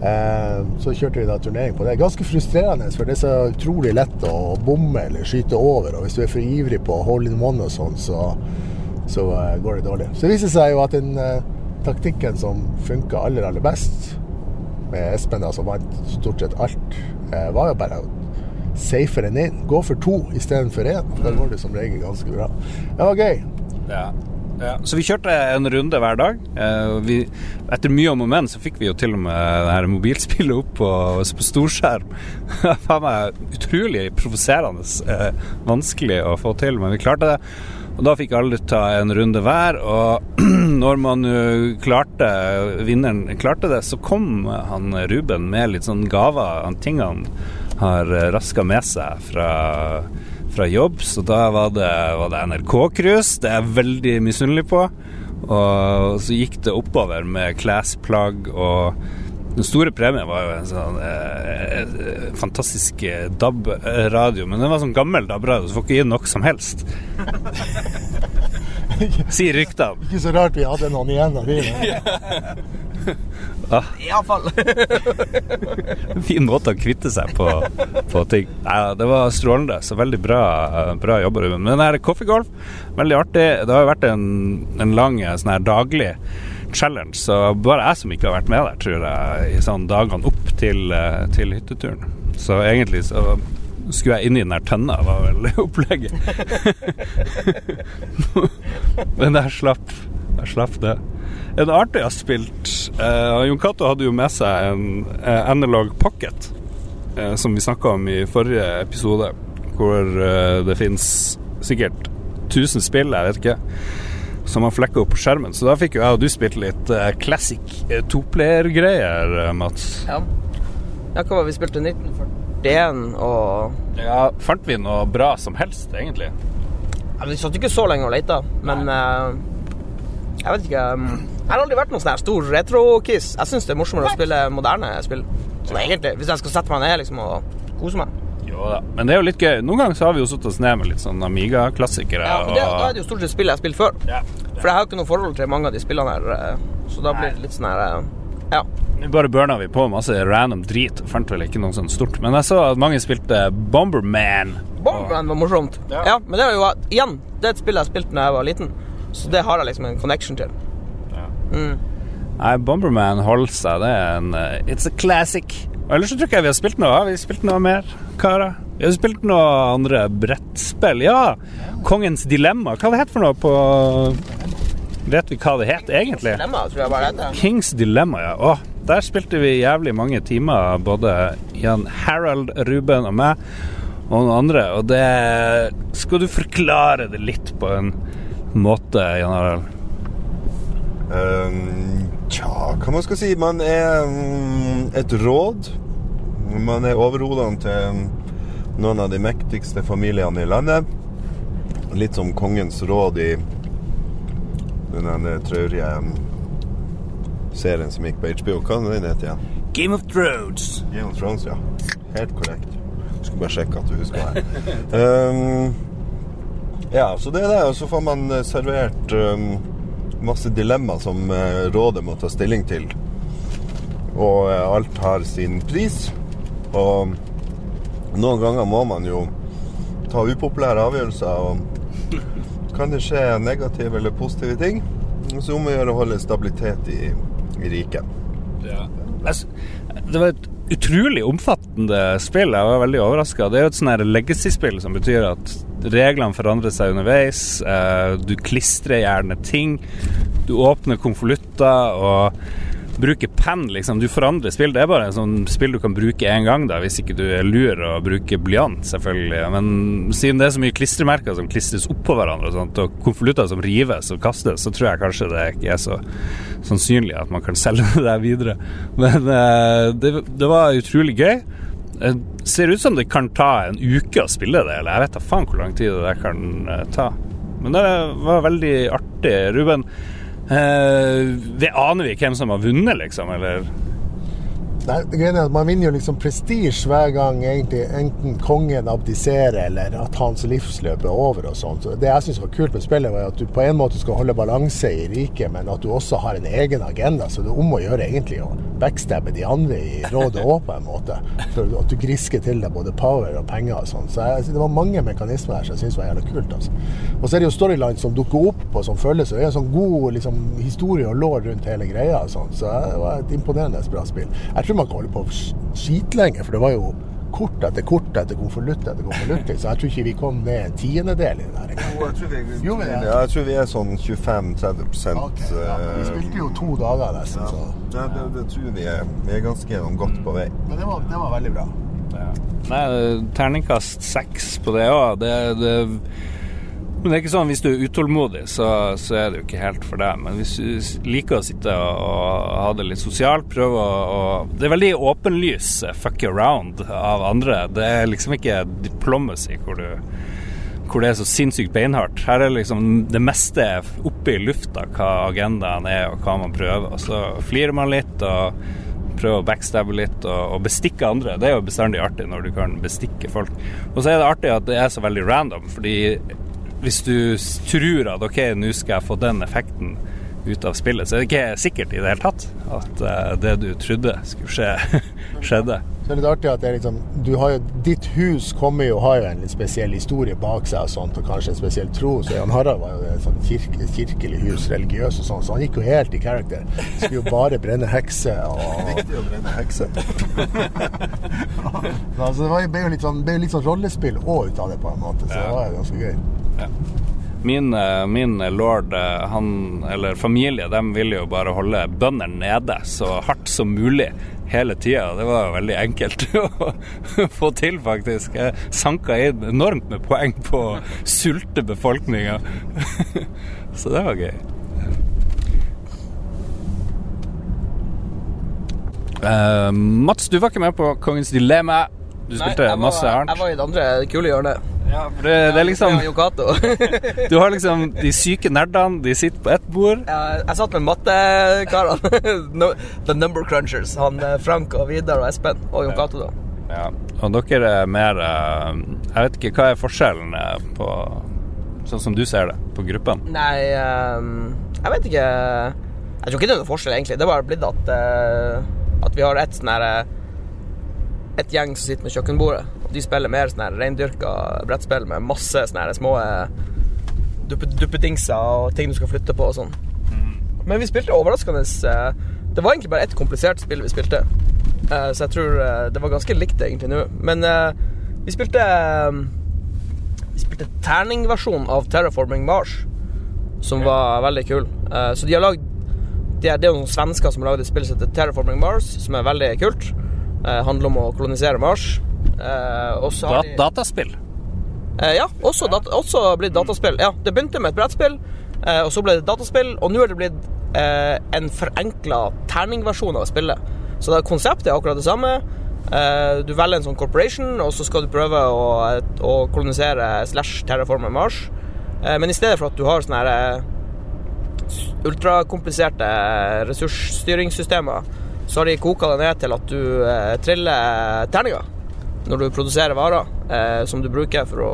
Eh, så kjørte vi da turnering på det. Ganske frustrerende, for det er så utrolig lett å bomme eller skyte over. Og hvis du er for ivrig på hole in one og sånn, så, så eh, går det dårlig. Så det viser seg jo at den eh, taktikken som funka aller, aller best, med Espen da, som vant stort sett alt, eh, var jo bare å safe enn inn. Gå for to istedenfor én. Da går det som regel ganske bra. Det var gøy. Ja. Ja. Så vi kjørte en runde hver dag. Eh, vi, etter mye om og men så fikk vi jo til og med det her mobilspillet opp på, på storskjerm. Faen meg utrolig provoserende eh, vanskelig å få til, men vi klarte det. Og da fikk alle ta en runde hver, og når man eh, klarte vinneren klarte det, så kom han Ruben med litt sånn gaver, ting han har raska med seg fra fra jobb, så da var det, var det NRK-cruise. Det er jeg veldig misunnelig på. Og så gikk det oppover med klesplagg og den store premien var jo en sånn eh, eh, fantastisk eh, DAB-radio, men den var sånn gammel DAB-radio, så får ikke gi noe som helst. Sier ryktene. Ikke så rart vi hadde noen igjen av de. Ah, Iallfall. en fin måte å kvitte seg på, på ting. Ja, det var strålende, så veldig bra, bra Ruben. Men den her coffeegolf, veldig artig. Det har jo vært en, en lang sånn her daglig challenge, så bare jeg som ikke har vært med der, tror jeg, i sånn dagene opp til, eh, til hytteturen. Så egentlig så skulle jeg inn i den der tønna, var vel opplegget. Men jeg slapp, jeg slapp det. En artig jeg har spilt eh, Jon Cato hadde jo med seg en eh, Analog Pocket, eh, som vi snakka om i forrige episode, hvor eh, det fins sikkert 1000 spill, jeg vet ikke, som har flekka opp på skjermen. Så da fikk jo jeg og du spilt litt eh, classic eh, toplayer-greier, Mats. Ja. ja, hva var vi spilte 1941 og Ja, fant vi noe bra som helst, egentlig? ja, Vi satt ikke så lenge og leita, men eh, jeg vet ikke um, Jeg har aldri vært noen sånn her stor retro-kiss. Jeg syns det er morsommere å spille moderne spill. Sånn egentlig, Hvis jeg skal sette meg ned liksom og kose meg. Jo da. Men det er jo litt gøy. Noen ganger så har vi jo satt oss ned med litt sånn Amiga-klassikere. Ja, det, Da er det jo stort sett spill jeg har spilt før. Ja. For jeg har jo ikke noe forhold til mange av de spillene her, eh, så da blir det litt sånn her eh, Ja. Nå bare burna vi på masse random drit. Fant vel ikke noe sånn stort. Men jeg så at mange spilte Bomberman. Bomberman var morsomt. Ja. Ja. Men det er jo igjen Det er et spill jeg spilte da jeg var liten, så det har jeg liksom en connection til. Nei, Bomberman holder seg. Det er en uh, It's a classic. Og ellers så tror ikke jeg vi har spilt noe. Har vi spilt noe mer, karer? Vi har spilt noe andre brettspill. Ja! Kongens dilemma. Hva det het for noe på Vet vi hva det het egentlig? Dilemma, tror jeg bare det heter. Kings Dilemma, ja. Åh, der spilte vi jævlig mange timer, både Jan Harald, Ruben og meg, og noen andre. Og det Skal du forklare det litt på en måte, Jan? Um, tja, hva man skal si? Man er um, et råd. Man er overhodene til noen av de mektigste familiene i landet. Litt som kongens råd i den traurige um, serien som gikk på HBO. Hva er den het igjen? Game of Thrones. Game of Thrones, ja. Helt korrekt. Skulle bare sjekke at du husker det. Um, ja, så det er det. Og så får man eh, servert um, masse dilemma som eh, rådet må ta stilling til. Og eh, alt har sin pris. Og noen ganger må man jo ta upopulære avgjørelser. Og kan det skje negative eller positive ting. Så om å gjøre å holde stabilitet i, i riket. Ja. Jeg Det var et utrolig omfattende spill. Jeg var veldig overraska. Det er jo et sånn legacy-spill som betyr at reglene forandrer seg underveis. Eh, Du klistrer gjerne ting. Du åpner konvolutter og bruker penn, liksom. Du forandrer spill. Det er bare en sånn spill du kan bruke én gang, da, hvis ikke du er lur og bruker blyant, selvfølgelig. Men siden det er så mye klistremerker som klistres oppå hverandre, og, sånt, og konvolutter som rives og kastes, så tror jeg kanskje det ikke er så sannsynlig at man kan selge det der videre. Men eh, det, det var utrolig gøy. Det ser ut som det kan ta en uke å spille det, eller jeg vet da faen hvor lang tid det kan eh, ta. Men det var veldig artig. Ruben, eh, det aner vi hvem som har vunnet, liksom, eller? Nei, det greia er at Man vinner jo liksom prestisje hver gang egentlig enten kongen abdiserer eller at hans livsløp er over. og sånt. Så Det jeg syns var kult med spillet, var at du på en måte skal holde balanse i riket, men at du også har en egen agenda. Så det er om å gjøre egentlig å backstabbe de andre i rådet òg, på en måte. For at du grisker til deg både power og penger og sånn. Så jeg, det var mange mekanismer her som jeg syns var jævla kult. altså. Og så er det jo storyline som dukker opp og som følges, Og det er en sånn god liksom, historie og lår rundt hele greia. og sånn. Så det var et imponerende bra spill. Jeg tror man kan holde på skitlenge, for det var jo kort etter kort etter konvolutt etter konvolutt. Så jeg tror ikke vi kom ned en tiendedel i det der. Jo, Jeg tror vi, Jo, men jeg- ja, jeg tror vi er sånn 25-30 okay, ja. Vi spilte jo to dager nesten, så Ja, det, det tror vi er. Vi er ganske sånn godt på vei. Men det var, det var veldig bra. Nei, terningkast seks på det òg. Det, det Men det er ikke sånn hvis du er utålmodig, så, så er det jo ikke helt for deg. Men hvis du liker å sitte og, og ha det litt sosialt, prøve å, og, Det er veldig åpenlys eh, fuck around av andre. Det er liksom ikke diplomacy hvor du hvor det er så sinnssykt beinhardt. Her er liksom det meste oppe i lufta hva agendaen er og hva man prøver. Og så flirer man litt og prøver å backstabbe litt og, og bestikke andre. Det er jo bestandig artig når du kan bestikke folk. Og så er det artig at det er så veldig random, fordi hvis du tror at OK, nå skal jeg få den effekten ut av spillet. Så er det ikke sikkert i det hele tatt at eh, det du trodde skulle skje, skjedde. Så er det litt artig at det er liksom, du har jo, ditt hus kommer jo, har jo en litt spesiell historie bak seg og sånt, og kanskje en spesiell tro. Så Jan Harald var jo et sånt kirke, kirkelig hus, religiøs og sånn, så han gikk jo helt i character. Skulle jo bare brenne hekser og Viktig å brenne hekser. Altså, det var jo- ble jo litt sånn, ble litt sånn rollespill òg ut av det, på en måte. Så det var jo ganske gøy. Min, eh, min lord, eh, han, eller familie, de ville jo bare holde bøndene nede så hardt som mulig hele tida. Det var veldig enkelt å få til, faktisk. Jeg sanka inn enormt med poeng på å sulte befolkninga. Så det var gøy. Uh, Mats, du var ikke med på Kongens dilemma. Du spilte jeg var, masse Jeg var i det andre kule hjørnet. Ja, for det, det er liksom Du har liksom de syke nerdene, de sitter på ett bord. Ja, jeg satt med mattekarene. The Number Crunchers. Han eh, Frank og Vidar og Espen. Og Jon Cato, da. Ja, og dere er mer eh, Jeg vet ikke, hva er forskjellen eh, på Sånn som du ser det, på gruppene? Nei, jeg vet ikke Jeg tror ikke det er noen forskjell, egentlig. Det er bare blitt at, at vi har et sånn her eh, Et gjeng som sitter med kjøkkenbordet. De spiller mer sånn reindyrka brettspill med masse sånne små eh, duppedingser og ting du skal flytte på og sånn. Men vi spilte overraskende eh, Det var egentlig bare ett komplisert spill vi spilte. Eh, Så jeg tror det var ganske likt egentlig nå. Men vi spilte Vi spilte terningversjon av Terraforming Mars, som var veldig kul. Så de har lagd Det det er jo noen svensker som har lagd et spill som heter Terraforming Mars, som er veldig kult. Det handler om å kolonisere Mars. Eh, og så har Dat dataspill? Eh, ja, også, dat også blitt dataspill. Ja, det begynte med et brettspill, eh, og så ble det dataspill, og nå er det blitt eh, en forenkla terningversjon av spillet. Så det, konseptet er akkurat det samme. Eh, du velger en sånn corporation, og så skal du prøve å, å kolonisere slash terraforme Mars. Eh, men i stedet for at du har sånne her, ultrakompliserte ressursstyringssystemer, så har de koka det ned til at du triller terninger når du produserer varer eh, som du bruker for å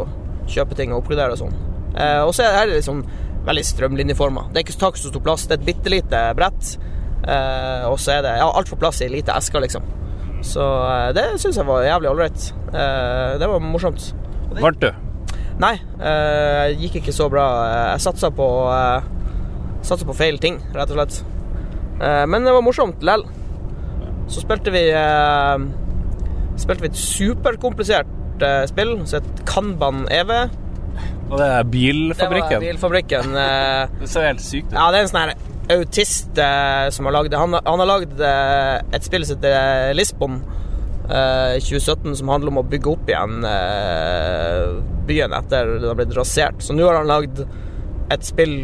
kjøpe ting og oppgradere og sånn. Eh, og så er det liksom veldig strømlinjeforma. Det er ikke tak så stor plass. Det er et bitte lite brett, eh, og så er det ja, alt får plass i ei lita eske, liksom. Så eh, det syns jeg var jævlig ålreit. Eh, det var morsomt. Det- Vant du? Nei, eh, gikk ikke så bra. Jeg satsa på Satsa på feil ting, rett og slett. Eh, men det var morsomt lell. Så spilte vi Spilte vi et superkomplisert eh, spill som het Kanban EV. Og det er Det var bilfabrikken? bilfabrikken. eh, Det ser helt sykt ut. ja, det er en sånn her autist eh, som har lagd det. Han, har- han har lagd eh, et spill som heter Lisbon eh, i 2017, som handler om å bygge opp igjen byen etter den har blitt rasert. Så nå har han lagd et spill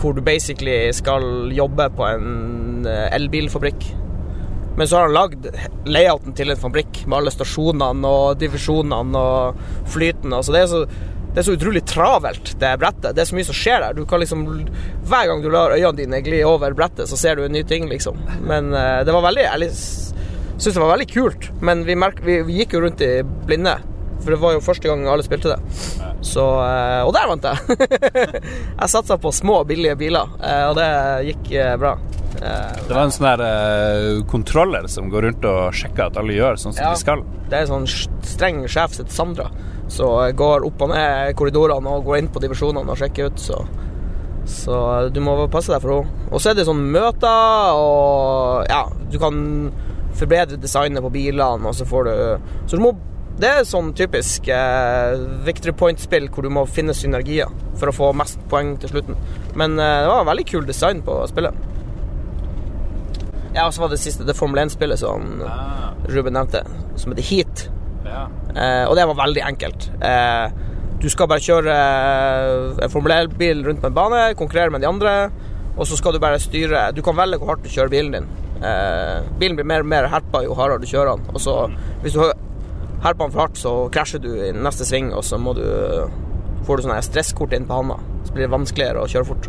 hvor du basically skal jobbe på en elbilfabrikk. Men så har han lagd layouten til en fabrikk med alle stasjonene og divisjonene og flytene. Altså det, er så, det er så utrolig travelt, det brettet. Det er så mye som skjer der. Du kan liksom, hver gang du lar øynene dine gli over brettet, så ser du en ny ting, liksom. Men eh, det var veldig Jeg syns det var veldig kult. Men vi, merk, vi, vi gikk jo rundt i blinde. For det var jo første gang alle spilte det. Så, eh, og der vant jeg! jeg satsa på små, billige biler, eh, og det gikk eh, bra. Det var en sånn der kontroller som går rundt og sjekker at alle gjør sånn som Ja. de skal. Det er en sånn streng sjef heter Sandra, som går opp og ned korridorene og går inn på divisjonene og sjekker ut, så så du må passe deg for henne. Og så er det sånn møter, og ja, du kan forbedre designet på bilene, og så får du Så du må Det er sånn typisk eh, Victory Point-spill hvor du må finne synergier for å få mest poeng til slutten. Men eh, det var en veldig kul design på spillet. Ja, og så var det siste, det Formel 1-spillet som Ruben nevnte, som heter Heat. Ja. Eh, og det var veldig enkelt. Eh, du skal bare kjøre eh, en Formel 1-bil rundt på en bane, konkurrere med de andre, og så skal du bare styre Du kan velge hvor hardt du kjører bilen din. Eh, bilen blir mer og mer herpa jo hardere du kjører den. Og så, hvis du herper han for hardt, så krasjer du i neste sving, og så må du får du sånne stresskort inn på handa. Så blir det vanskeligere å kjøre fort.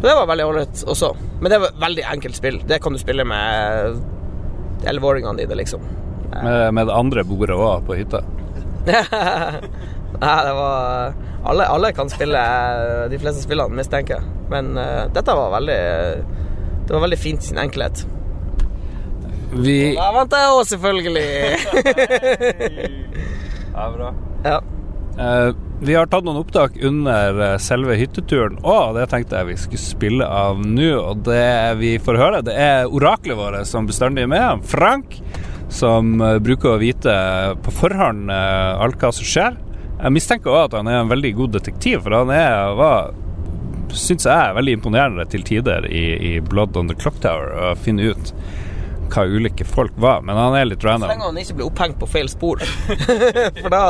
Så det var veldig ålreit også. Men det var et veldig enkelt spill. Det kan du spille med elleveåringene dine, liksom. Med, med det andre bordet òg på hytta. Nei, det var alle, alle kan spille de fleste spillene, mistenker jeg. Men uh, dette var veldig Det var veldig fint i sin enkelhet. Vi Da vant jeg òg, selvfølgelig! Ja, bra. ja. Uh, vi har tatt noen opptak under eh, selve hytteturen, og det tenkte jeg vi skulle spille av nå. Og det vi får høre, det er oraklet vårt som bestandig er med, Frank, som eh, bruker å vite på forhånd alt hva som skjer. Jeg mistenker òg at han er en veldig god detektiv, for han er, var syns jeg er veldig imponerende til tider i, i Blood on the Clock Tower å finne ut hva ulike folk var, men han er litt Så lenge random. han ikke blir opphengt på feil spor. For da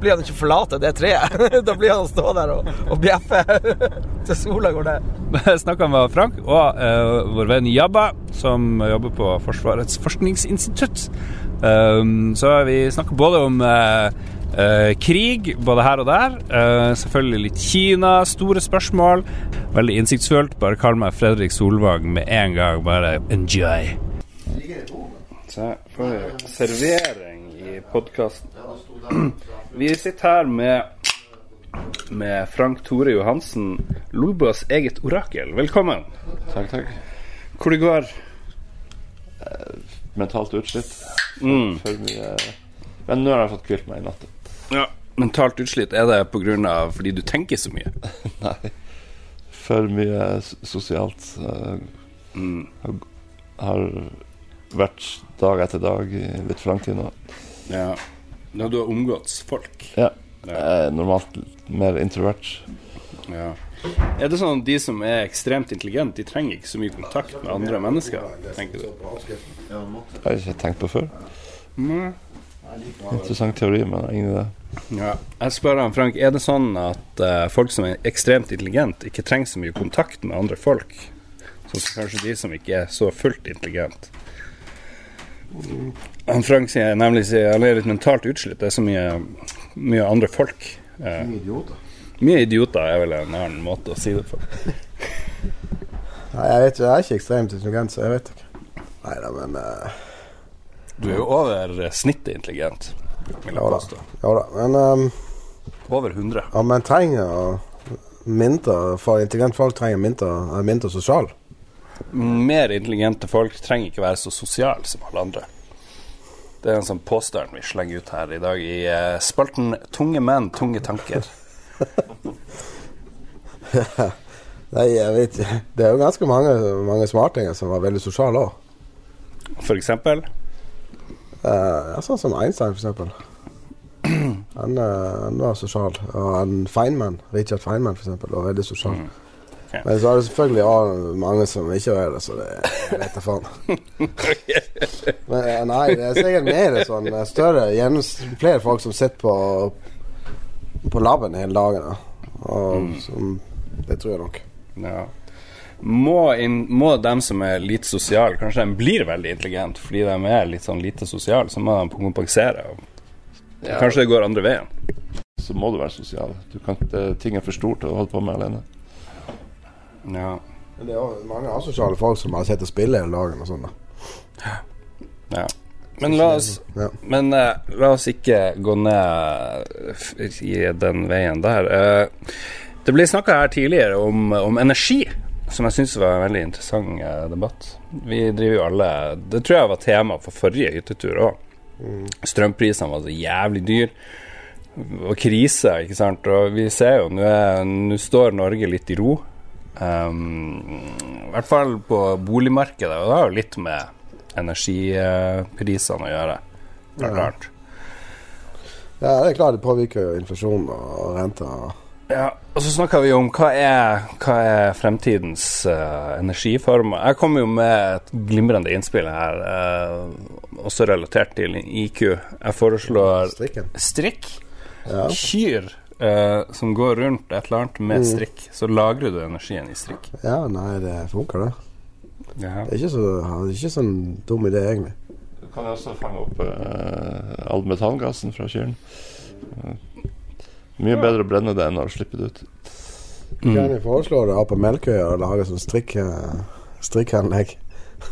blir han ikke forlate det treet. Da blir han stå der og, og bjeffe til sola går ned. Jeg snakka med Frank og uh, vår venn Jabba, som jobber på Forsvarets forskningsinstitutt. Um, så vi snakker både om uh, uh, krig, både her og der. Uh, selvfølgelig litt Kina, store spørsmål. Veldig innsiktsfullt. Bare kall meg Fredrik Solvang med en gang. Bare enjoy. Så får servering i podkasten. Vi sitter her med med Frank Tore Johansen, Lobos eget orakel. Velkommen. Takk, takk. Hvor det går? Mentalt utslitt. Mm. For mye Men nå har jeg fått hvilt meg i natt. Ja. Mentalt utslitt, er det på grunn av fordi du tenker så mye? Nei. For mye sosialt. Jeg Mm. Har vært dag etter dag litt for lang tid nå. Ja. ja. Du har omgått folk? Ja. Jeg er normalt mer introvert. Ja. Er det sånn at de som er ekstremt intelligente, de trenger ikke så mye kontakt med andre mennesker? tenker du? Det har jeg ikke tenkt på før. Nei. Interessant teori, men ingen idé. Ja. Jeg spør han, Frank, er det sånn at uh, folk som er ekstremt intelligente, ikke trenger så mye kontakt med andre folk? Sånn som kanskje de som ikke er så fullt intelligent? Han Frank sier nemlig sier han er litt mentalt utslitt. Det er så mye, mye andre folk. Eh, Idioter. mye idioter er vel en annen måte å si det på. Nei, jeg vet ikke, jeg er ikke ekstremt intelligent, så jeg vet ikke. Nei da, men uh, Du er jo over eh, snittet intelligent, vil jeg påstå. Ja da. Men um, Over 100. Ja, men trenger mynter For intelligente folk trenger mynter, sosialt sosial. Mer intelligente folk trenger ikke være så sosiale som alle andre. Det er en sånn påstand vi slenger ut her i dag i eh, spalten 'Tunge menn, tunge tanker'. Nei, jeg vet ikke. Det er jo ganske mange, mange smartinger som var veldig sosiale òg. For eksempel. ja, sånn som Einstein, for eksempel. Han, uh, han var sosial. Og han Feynman, Richard Feynman, for eksempel, var veldig sosial. Mm. Ok. Men så er det selvfølgelig mange som ikke er det, så det jeg vet da faen. Men eh, nei, det er sikkert mer sånn eh, større gjennoms- Flere folk som sitter på På laben hele dagen. Da. Og Mm. som Det tror jeg nok. Ja. Må, in, må dem som er lite sosiale, kanskje de blir veldig intelligente fordi de er litt sånn lite sosiale, så må de kompensere. Ja. Kanskje det går andre veien. Så må du være sosial. Du kan, ting er for stort å holde på med alene. Ja. Men det er også mange asosiale folk som har sett og spille hele dagen og sånn. da ja. Men la oss Ja. Men uh, la oss ikke gå ned i den veien der. Uh, det ble snakka her tidligere om, om energi, som jeg syns var en veldig interessant uh, debatt. Vi driver jo alle Det tror jeg var tema for forrige hyttetur òg. Strømprisene var så jævlig dyr. Og krise, ikke sant. Og vi ser jo Nå står Norge litt i ro. Um, I hvert fall på boligmarkedet, og det har jo litt med energiprisene å gjøre. Det er klart. Ja, det er klart det påvirker jo inflasjon og renter. Ja, og så snakka vi om hva er, hva er fremtidens uh, energiformer. Jeg kom jo med et glimrende innspill her, uh, også relatert til IQ. Jeg foreslår Strikken. strikk. Ja. Kyr eh, som går rundt et eller annet med strikk. Så lagrer du energien i strikk. ja, nei, det funker, det. Ja. Det er ikke så, det er ikke sånn dum idé, egentlig. Du kan jo også fange opp eh, all metangassen fra kyrne. Eh, mye bedre å brenne det enn å slippe det ut. Kan Mm. jeg foreslå det på Melkøya og lage sånn strikk, eh, strikkanlegg?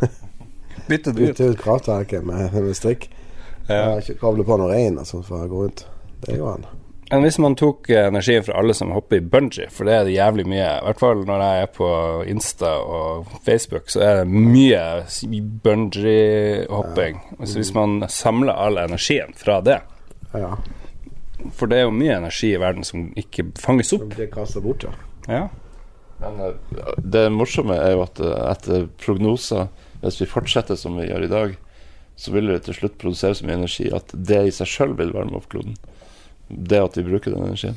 Bytte det ut kraftverket med, med strikk. Ja. Ja. Ikke koble på noe rein og sånn for å gå rundt. Det går an. Men hvis man tok energi energien fra alle som hopper i bungee, for det er det jævlig mye, i hvert fall når jeg er på Insta og Facebook, så er det mye bungee-hopping. Så hvis man samler all energien fra det, Ja. for det er jo mye energi i verden som ikke fanges opp. Som blir kasta bort, ja. Ja. Men eh, det morsomme er jo at eh, etter prognoser, hvis vi fortsetter som vi gjør i dag, så vil det til slutt produsere så mye energi at det i seg sjøl vil varme opp kloden. Det at vi bruker den energien.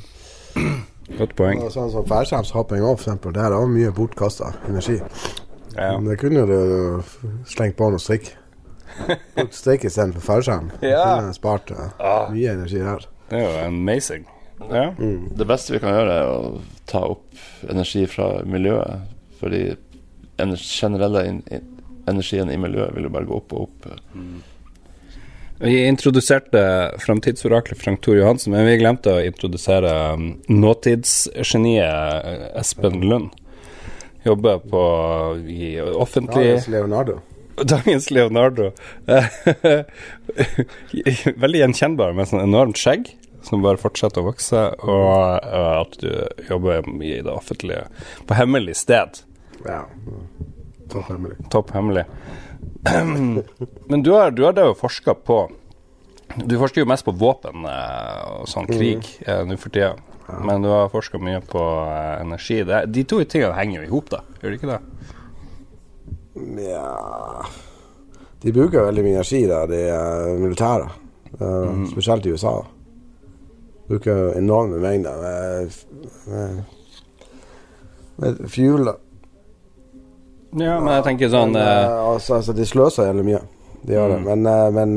Godt poeng. Ja, Sånn som fallskjermshopping òg, f.eks. Det Der er også mye bortkasta energi. Ja. Men det kunne du slengt på noe strikk. Brukt strikk istedenfor fallskjerm. Ja. Kunne spart eh, mye energi der. Det er jo amazing. Ja. Det beste vi kan gjøre, er å ta opp energi fra miljøet. Fordi den generelle energien i miljøet vil jo bare gå opp og opp. Vi introduserte framtidsoraklet Frank Thor Johansen, men vi glemte å introdusere um, nåtidsgeniet eh, Espen Lund. Jobber på i offentlig Dagens Leonardo. Dagens Leonardo. Veldig gjenkjennbar med sånn enormt skjegg som bare fortsetter å vokse, og eh, at du jobber i det offentlige på hemmelig sted. Ja. Topp hemmelig. Topp hemmelig. Men du har, du har da jo forska på Du forsker jo mest på våpen eh, og sånn krig mm. nå for tida. Men du har forska mye på eh, energi. Det, de to tingene henger jo i hop, da. Gjør de ikke det? Ja De bruker veldig mye energi da, de militære. Mm. Spesielt i USA. Bruker enorme mengder med, med, med fuel. da. Ja, men jeg tenker sånn Men, eh, eh, altså, altså, de sløser jævlig mye. De gjør det. Men, uh, men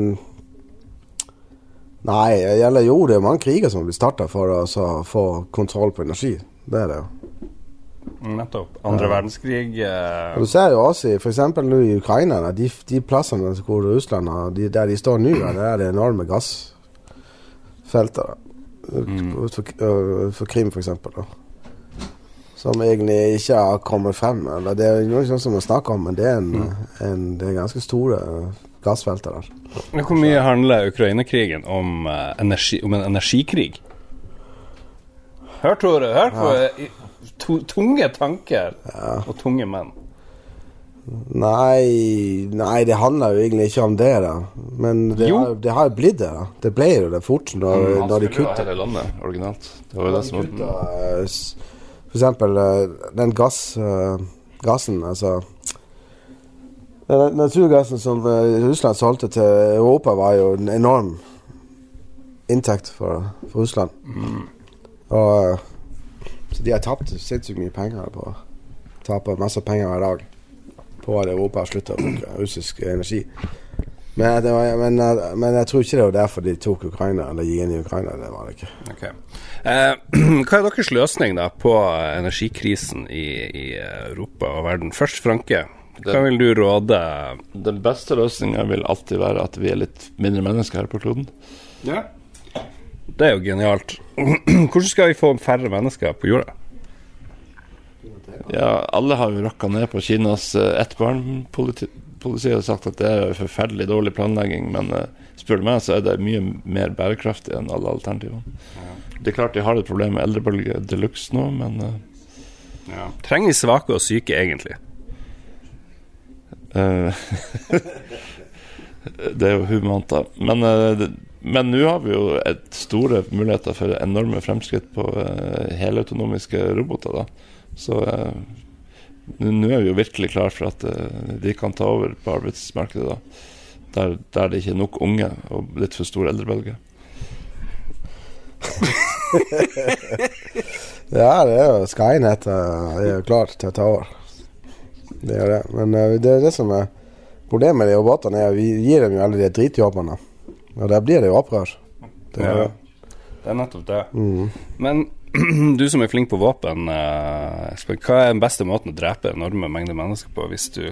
Nei, det gjelder jo det er mange kriger som blir starta for å altså, få kontroll på energi. Det er det jo. Nettopp. Andre verdenskrig uh... Du ser jo også f.eks. nå i Ukraina, de, de plassene hvor Russland har, de, der de står nå, der er det enorme gassfelter. For, Utenfor øh, for Krim, f.eks. Som egentlig ikke har kommet frem. Eller det er noe sånt som man snakker om, men det er, en, en, det er ganske store gassfelter der. Men Hvor mye handler Ukraina-krigen om, eh, energi, om en energikrig? Hør, Tore. Hør på ja. to, tunge tanker og tunge menn. Nei, nei, det handler jo egentlig ikke om det, da. Men det, Jo. har, det har jo blitt det. da. Det ble jo det fort når, mm, når de skulle jo ha hele landet originalt. Det var jo det som var Kutta, eh, den gass, eh, gassen, altså Den naturgassen som eh, Russland solgte til Europa, var jo en enorm inntekt for, for Russland. Og eh, Så de har tapt sinnssykt mye penger på å tape masse penger hver dag på at Europa har slutta å bruke russisk energi. Men, det var, men, eh, men jeg tror ikke det var derfor de tok Ukraina, eller gikk inn i Ukraina. Det var det ikke. Okay. Eh, hva er deres løsning da på energikrisen i, i Europa og verden? Først Franke. Hva vil du råde Den beste løsninga vil alltid være at vi er litt mindre mennesker her på kloden. Ja. Det er jo genialt. Hvordan skal vi få færre mennesker på jorda? Ja, alle har jo rakka ned på Kinas uh, ettbarnpoliti har sagt at det er forferdelig dårlig planlegging, men eh, spør du meg, så er det mye mer bærekraftig enn alle alternativene. Det er klart de har et problem med eldrebølge de luxe nå, men ja. Trenger vi svake og syke, egentlig? eh, Det er jo humant, da. Men eh, det- men nå har vi jo et store muligheter for enorme fremskritt på uh, helautonomiske roboter. da. Så eh, nå er vi jo virkelig klar for at eh, de kan ta over på arbeidsmarkedet. da. Der, der det ikke er nok unge og litt for stor eldrebølge. Ja, det er jo Skynet eh, er jo klart til å ta over. Det er det. Men eh, det er det som er problemet med de robotene, er at vi gir dem jo alle de dritjobbene. Og der blir det jo opprør. Det er Ja. Det er nettopp det. Mm. Men du som er flink på våpen, eh, Espen, hva er den beste måten å drepe enorme mengder mennesker på, hvis du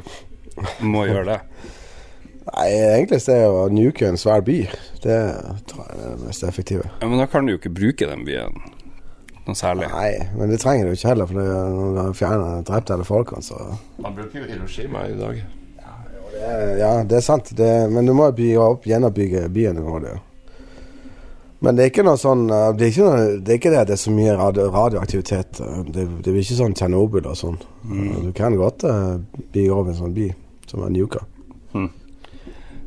må gjøre det? Nei, egentlig så er det å nuke en svær by. Det tror jeg er det mest effektive. Ja, men da kan du jo ikke bruke den byen noe særlig. Nei, men det trenger du ikke heller, for når du har fjernet drepte alle folkene, så Man bruker jo Hiroshima i dag. det er, Ja, det er sant, det, men du må jo bygge opp, gjenoppbygge byen. Du går det. Men det er ikke noe sånn eh, Det er ikke, noe, det, er ikke det det er så mye radio, radioaktivitet. eh, Det, det blir ikke sånn Tsjernobyl og sånn. Du kan godt uh, bli over en sånn by som er Mm.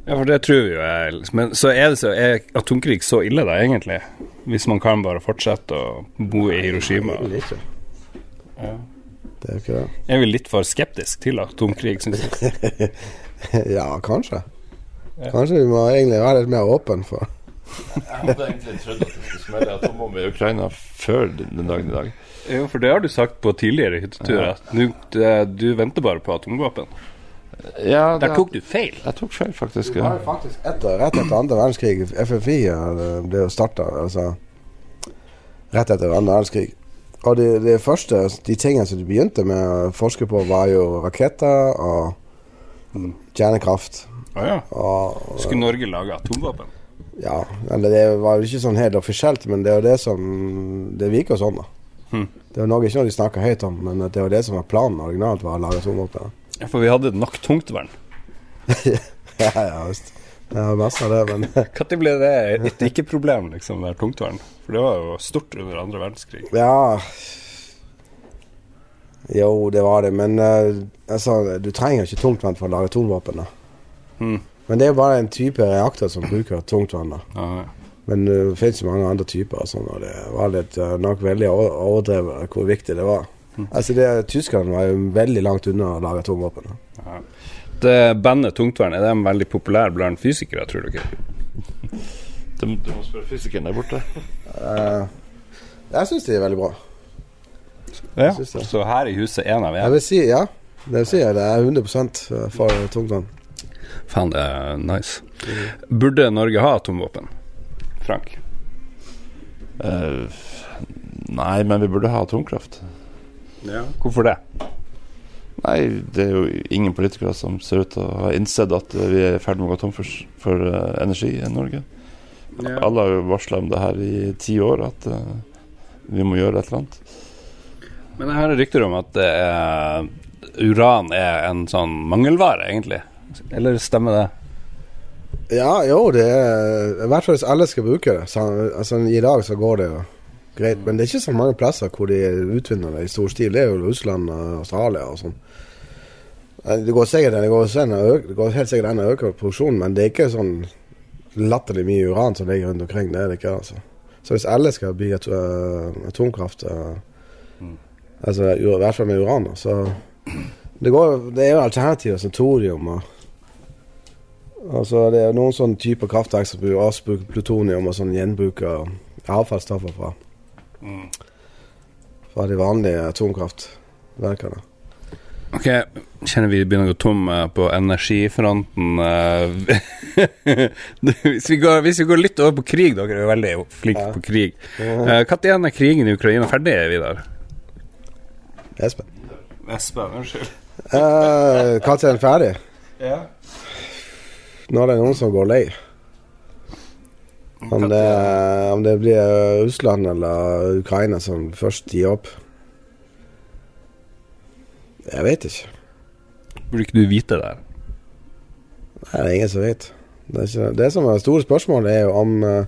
Ja, for det tror vi jo er Men så er det så Er atomkrig så ille, da, egentlig? Hvis man kan bare fortsette å bo i Hiroshima? Det er ikke. Ja. Det er ikke det. Er vi litt for skeptisk til atomkrig, syns jeg? ja, kanskje. Kanskje vi må egentlig være litt mer åpne for Jeg hadde egentlig trodd at det skulle smelle atombombe i Ukraina før den dagen i dag. Jo, for det har du sagt på tidligere hytteturer. Du, det- du venter bare på atomvåpen. Ja, Der tok du feil. Jeg tok feil, faktisk. Det Ja. var jo faktisk etter, rett etter andre verdenskrig. FFI ble jo starta altså, rett etter andre verdenskrig. Og det, det første, de tingene som de begynte med å forske på, var jo raketter og kjernekraft. Å ja. Og, Skulle Norge lage atomvåpen? Ja, eller det var jo ikke sånn helt offisielt, men det er jo det som Det virker sånn, da. Hmm. Det var nok ikke noe de snakka høyt om, men det var det som var planen originalt, var å lage atomvåpen. Ja, for vi hadde nok tungtvern. ja, ja, visst. Det var masse av det, men Når ble det et ikke-problem, liksom, det tungtvern? For det var jo stort under andre verdenskrig. Ja Jo, det var det, men uh, altså, du trenger ikke tungtvern for å lage atomvåpen. da. Mm. Men det er bare en type reaktor som bruker tungtvann. da. Ja, ja. Men uh, det finnes jo mange andre typer, og sånn, og det var litt, eh, nok veldig over- overdrevet hvor viktig det var. Altså, det, Tyskerne var jo veldig langt unna å lage atomvåpen. da. Det bandet tungtvern, er de veldig populære blant fysikere, tror du Du, du må spørre fysikeren der borte. uh, jeg syns de er veldig bra. Ja. Så her i huset én av Jeg én. vil si ja. Det vil si det er 100% for tungtvann. Faen, det er nice. Burde Norge ha atomvåpen? Frank? Uh, nei, men vi burde ha atomkraft. Ja. Hvorfor det? Nei, det er jo ingen politikere som ser ut til å ha innsett at vi er i ferd med å gå tom for, for uh, energi i Norge. Alle har jo varsla om det her i ti år, at uh, vi må gjøre et eller annet. Men jeg hører rykter om at det er, uran er en sånn mangelvare, egentlig. Eller stemmer det? Ja, jo, det er I hvert fall hvis alle skal bruke det. Så, altså, I dag så går det jo greit. Men det er ikke så mange plasser hvor de utvinner det i stor stil. Det er jo Russland og Australia og sånn. Det går, sikkert, det, går øke, det går helt sikkert an å øke produksjonen, men det er ikke sånn latterlig mye uran som ligger rundt omkring. Det er det ikke, altså. Så hvis alle skal bygge at, uh, atomkraft, øh, altså i hvert fall med uran, så det, går, det er jo alternativer som thorium og Altså, det er noen sånne typer kraftverk som bruker- også plutonium og sånn gjenbruker avfallsstoffer fra, fra de vanlige atomkraftverkene. Ok, kjenner vi begynner å gå tom eh, på energifronten. eh. hvis, vi går, hvis vi går litt over på krig, dere er jo veldig flinke på krig. Når er krigen i Ukraina ferdig, Vidar? Espen. Espen, unnskyld. Når uh, er den ferdig? Ja. Det er noen som går lei. Om det, om det blir Russland eller Ukraina som først gir opp. Jeg vet ikke. Burde ikke du vite det? Nei, det er ingen som vet. Det, ikke, det som er det store spørsmålet, er jo om eh,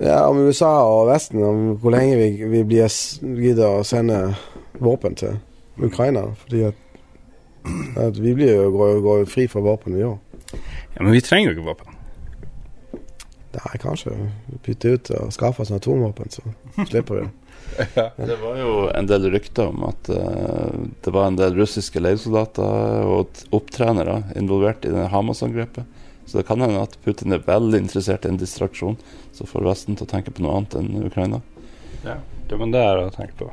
ja, om USA og Vesten, om hvor lenge vi, vi blir gidder å sende våpen til Ukraina. Fordi at, at vi blir jo går, går fri fra våpen, vi òg. Ja, men vi trenger jo ikke våpen. Nei, kanskje bytte ut og skaffe oss atomvåpen, så slipper vi det. Det var jo en del rykter om at uh, det var en del russiske leiesoldater og opptrenere involvert i denne Hamas-angrepet. Så det kan hende at Putin er veldig interessert i en distraksjon som får Vesten til å tenke på noe annet enn Ukraina. Ja, det, men det er å tenke på.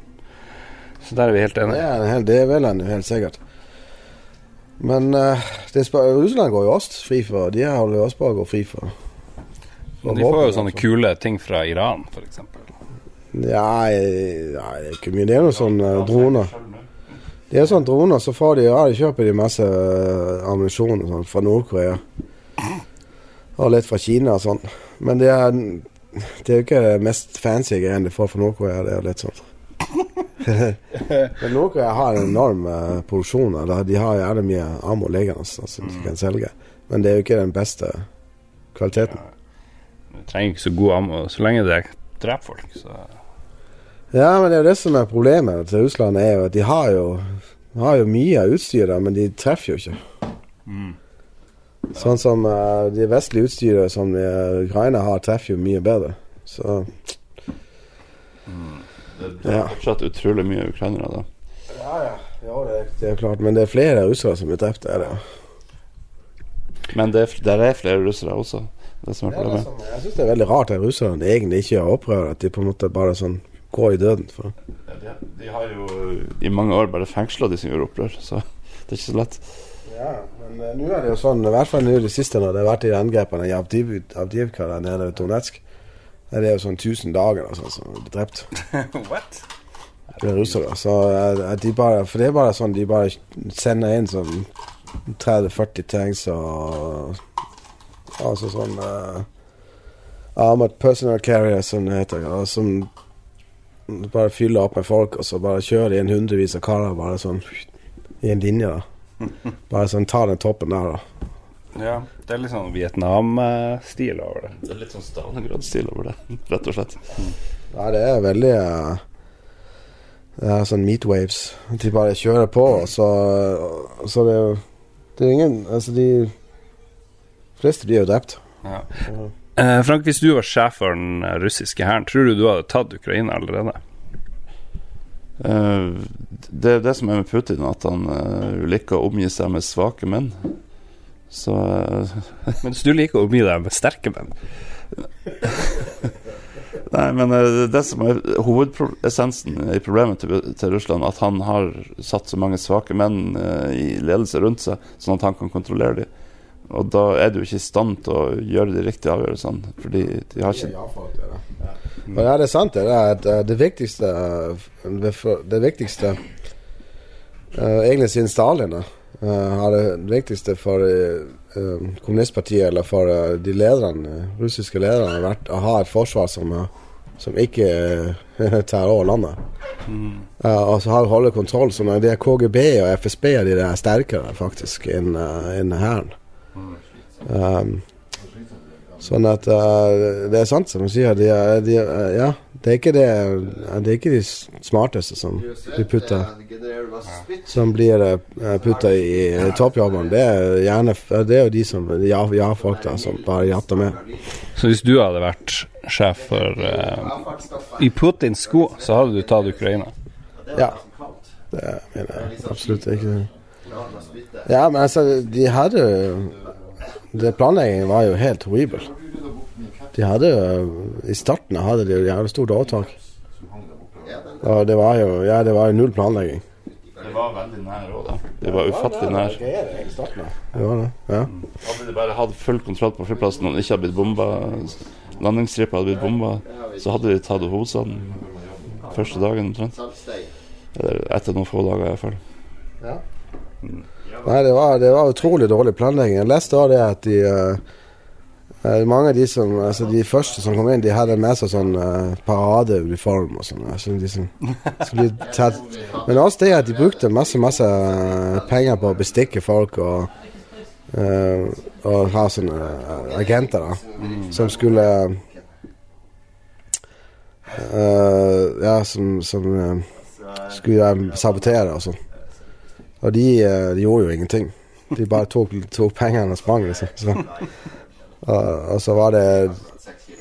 Så der er vi helt Det enige. er, en det er vel en helt sikkert. Men uh, Russland går jo også fri for De holder jo også på å gå fri for, for Men de får jo sånne altså. kule ting fra Iran, f.eks. Ja, jeg- ja, det er ikke mye. Det er noen sånne droner. Det er sånne droner, så får de, ja, de kjøper de masse eh, ammunisjon sånn fra Nord-Korea. Og litt fra Kina og sånn. Men det er, det er jo ikke det mest fancy greiene de får fra Nord-Korea. Det er litt sånn. Men Nord-Korea har en enorm eh, produksjon. De har jævlig mye ammo liggende altså, som de kan selge. Men det er jo ikke den beste kvaliteten. Du trenger ikke så god ammo så lenge det dreper folk. Så. Ja, men det er jo det som er problemet til Russland, er jo at de har jo, har jo mye av utstyret, men de treffer jo ikke. Sånn som uh, de vestlige utstyret som uh, Ukraina har, treffer jo mye bedre. Så Det er fortsatt utrolig mye ukrainere, da. Ja, ja. ja det, er, det er klart. Men det er flere russere som er drept. der, er det. Men det er, der er flere russere også. Det som er Det er det problemet. som, jeg syns det er veldig rart at russerne egentlig ikke gjør opprør. At de på en måte bare sånn går i døden. For. De, de har jo i mange år bare fengsla de som gjorde opprør, så det er ikke så lett. Ja, men eh, nå er det jo sånn, i hvert fall nå i det siste når det har vært de angrepene i Avdiv- Avdivka der nede i Donetsk. Der er jo sånn 1000 dager altså, som blir drept. What? Det er russere. Så eh, at de bare, for det er bare sånn de bare sender inn sånn 30-40 tanks og Altså sånn uh, Armored Personal Carrier, som det heter. Og som bare fyller opp med folk, og så bare kjører de inn hundrevis av karer bare sånn i en linje. da. Bare sånn ta den toppen der, da. Ja, det er litt sånn Vietnam-stil over det. Det er litt sånn Stalingrad-stil over det, rett og slett. Ja, det er veldig uh, Det er sånn meat waves. De bare kjører på, og så, så det er jo Det er ingen Altså, de fleste blir jo drept. Ja. Eh, Frank, hvis du var sjef for den eh, russiske hæren, tror du du hadde tatt Ukraina allerede? Eh, det er det som er med Putin, at han uh, liker å omgi seg med svake menn. Så eh, Mens du liker å omgi deg med sterke menn. Nei, men eh, det som er hovedessensen i problemet til, til Russland, at han har satt så mange svake menn eh, i ledelse rundt seg, sånn at han kan kontrollere dem. Og da er du ikke i stand til å gjøre de riktige avgjørelsene, fordi de har ikke men ja, det er sant. Det er at det viktigste det viktigste Egentlig siden Stalin eh, har det viktigste for eh, eh, kommunistpartiet, eller for de lederne, russiske lederne, har vært å ha et forsvar som, som ikke tar over landet. Eh, og så har holde kontroll. Så det er KGB og FSB de er sterkere faktisk enn enn hæren. Um, sånn at uh, det er sant som du sier. De, de, uh, ja, det er ikke det Det er ikke de smarteste som blir putta. Som blir uh, putta i, toppjobben. toppjobbene. Det er gjerne Det er jo de som ja, ja folk ja, som bare jatter med. Så hvis du hadde vært sjef for uh, I Putins sko, så hadde du tatt Ukraina. Ja. Det mener jeg absolutt ikke. Ja, men altså, de hadde det Planleggingen var jo helt horribel. De hadde jo I starten hadde de jo jævlig stort overtak. Og det var jo Ja, det var jo null planlegging. Det var veldig nær òg, da. Det var ufattelig nær. Det var det. Ja. Hadde de bare hatt full kontroll på flyplassen og ikke hadde blitt bomba, landingsstripa hadde blitt bomba, så hadde de tatt hovedstaden første dagen omtrent. Eller etter noen få dager, iallfall. Nei, det var, det var utrolig dårlig planlegging. Jeg leste også det at de eh, eh, Mange av de som Altså de første som kom inn, de hadde med seg sånn uh, paradeuniform og sånn. Altså, de som skulle bli tatt Men også det at de brukte masse, masse penger på å bestikke folk og uh, Og ha sånne agenter, da, som skulle uh, Ja, som, som skulle sabotere og sånn. Og de, eh, de gjorde jo ingenting. De bare tok, tok pengene og sprang, liksom. Så, og, og så var det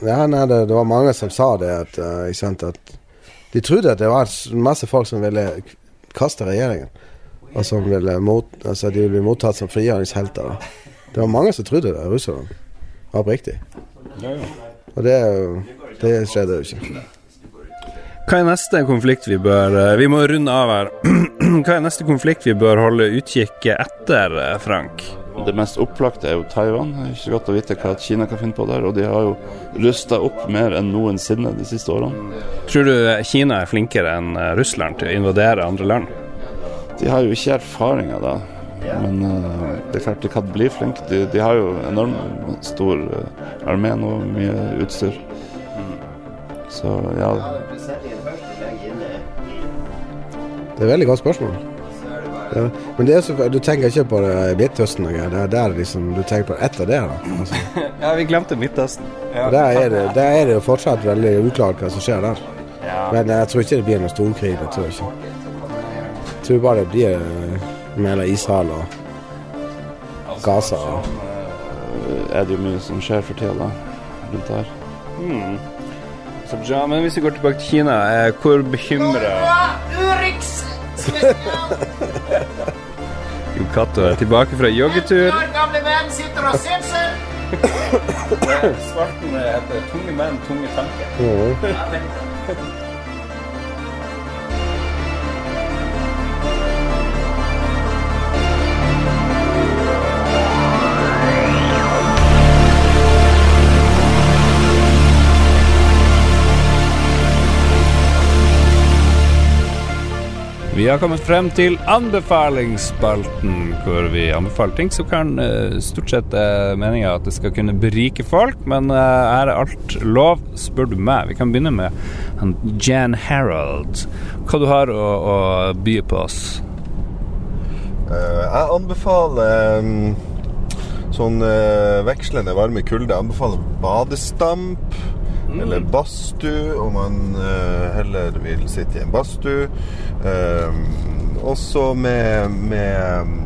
Ja, nei, det, det var mange som sa det, at, uh, sant, at de trodde at det var masse folk som ville kaste regjeringen. Og som ville mot, altså de ville bli mottatt som frigjøringshelter. Det var mange som trodde det, russerne. Oppriktig. Og det, er det skjedde jo ikke. Hva er neste konflikt vi bør eh, Vi må runde av her. Hva er neste konflikt vi bør holde utkikk etter, eh, Frank? Det mest opplagte er jo Taiwan. Det er ikke så godt å vite hva Kina kan finne på der. Og de har jo rusta opp mer enn noensinne de siste årene. Tror du Kina er flinkere enn eh, Russland til å invadere andre land? De har jo ikke erfaringer da. Men uh, det er klart de kan bli flinke. De, de har jo enormt stor uh, armé nå, mye utstyr. Så ja, Det er et veldig godt spørsmål. Det Ja, men det er så, du tenker ikke på det Midtøsten og greier. Det er der liksom, du tenker på etter det. da. Altså, Ja, vi glemte Midtøsten. Ja. der, er det, der er det jo fortsatt veldig uklart hva som skjer der. Ja. Men jeg tror ikke det blir noen storkrig. Jeg tror ikke. Jeg tror bare det blir eh, mellom Israel og Gaza. og- Eh, er det jo mye som skjer for tida da, rundt her. Hmm. Så bra. Men hvis vi går tilbake til Kina, eh, hvor bekymra Jo Cato er tilbake fra joggetur. gamle venn sitter og simser. Svarten heter 'Tunge menn, tunge tanker'. Mhm. Vi har kommet frem til anbefalingsspalten, hvor vi anbefaler ting som kan eh, stort sett er meninga at det skal kunne berike folk, men eh, er alt lov, spør du meg. Vi kan begynne med Jan Harold. Hva du har å, å by på oss? Eh, jeg anbefaler um, sånn eh, vekslende varme kulde. Jeg anbefaler badestamp eller badstue, om man eh, heller vil sitte i en badstue. Um, også med, med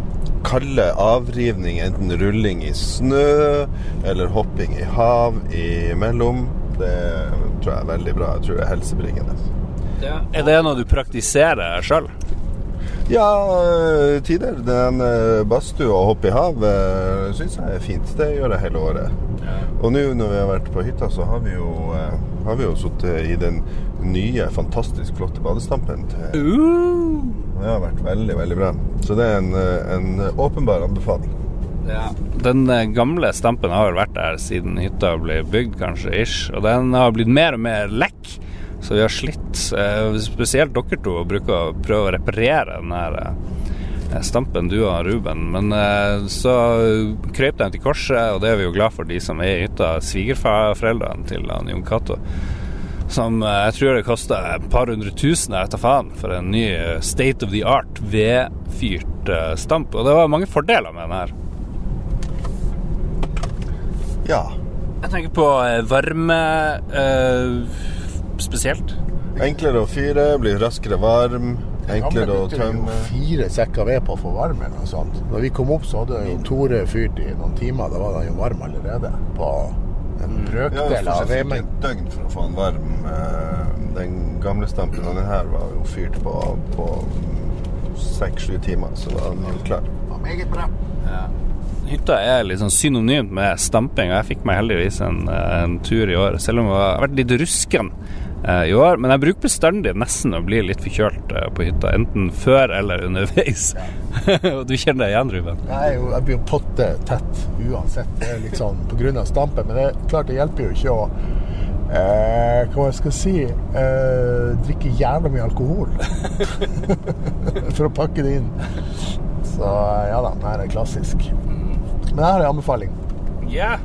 kalde avrivning, enten rulling i snø eller hopping i hav imellom. Det tror jeg er veldig bra. Jeg tror det er helsebringende. Er det noe du praktiserer sjøl? Ja, øh, tider. Den badstua og hoppe i hav øh, syns jeg er fint. Det gjør jeg hele året. Og nå når vi har vært på hytta, så har vi jo, har vi jo sittet i den nye, fantastisk flotte badestampen. Til, det har vært veldig, veldig bra. Så det er en, en åpenbar anbefaling. Den eh, gamle stampen har vært der siden hytta ble bygd, kanskje, ish. Og den har blitt mer og mer lekk. Så vi har slitt, eh, spesielt dere to, bruker å prøve å reparere den her eh, stampen, du og Ruben. Men eh, så krøp de til korset, og det er vi jo glad for, de som er i hytta. Svigerforeldrene til han Jon Cato. Som jeg tror det kosta et par hundre tusen, jeg vet da faen, for en ny state of the art vedfyrt stamp. Og det var mange fordeler med den her. Ja. Jeg tenker på varme eh, spesielt. Enklere å fyre, blir raskere varm. Enklere å tømme. fire sekker ved på å få varm eller noe sånt. Når vi kom opp, så hadde jo Tore fyrt i noen timer. Da var den jo varm allerede. På en brøkdel av stort sett veimengen. et døgn for å få den varm. Eh, Den gamle stampen og den her var jo fyrt på på seks-sju timer, så var den jo klar. Var Meget bra. Hytta er sånn synonymt med stamping, og jeg fikk meg heldigvis en, eh, en tur i år, selv om jeg har vært litt rusken i år. Men jeg bruker bestandig nesten å bli litt forkjølt eh, på hytta, enten før eller underveis. Og du kjenner deg igjen, Ruben? Er jeg blir potte tett uansett. Det er litt sånn av stampen. Men det er klart det hjelper jo ikke å eh, Hva jeg skal si eh, Drikke jævla mye alkohol. For å pakke det inn. Så ja da, det her er klassisk. Men her har en anbefaling. Ja.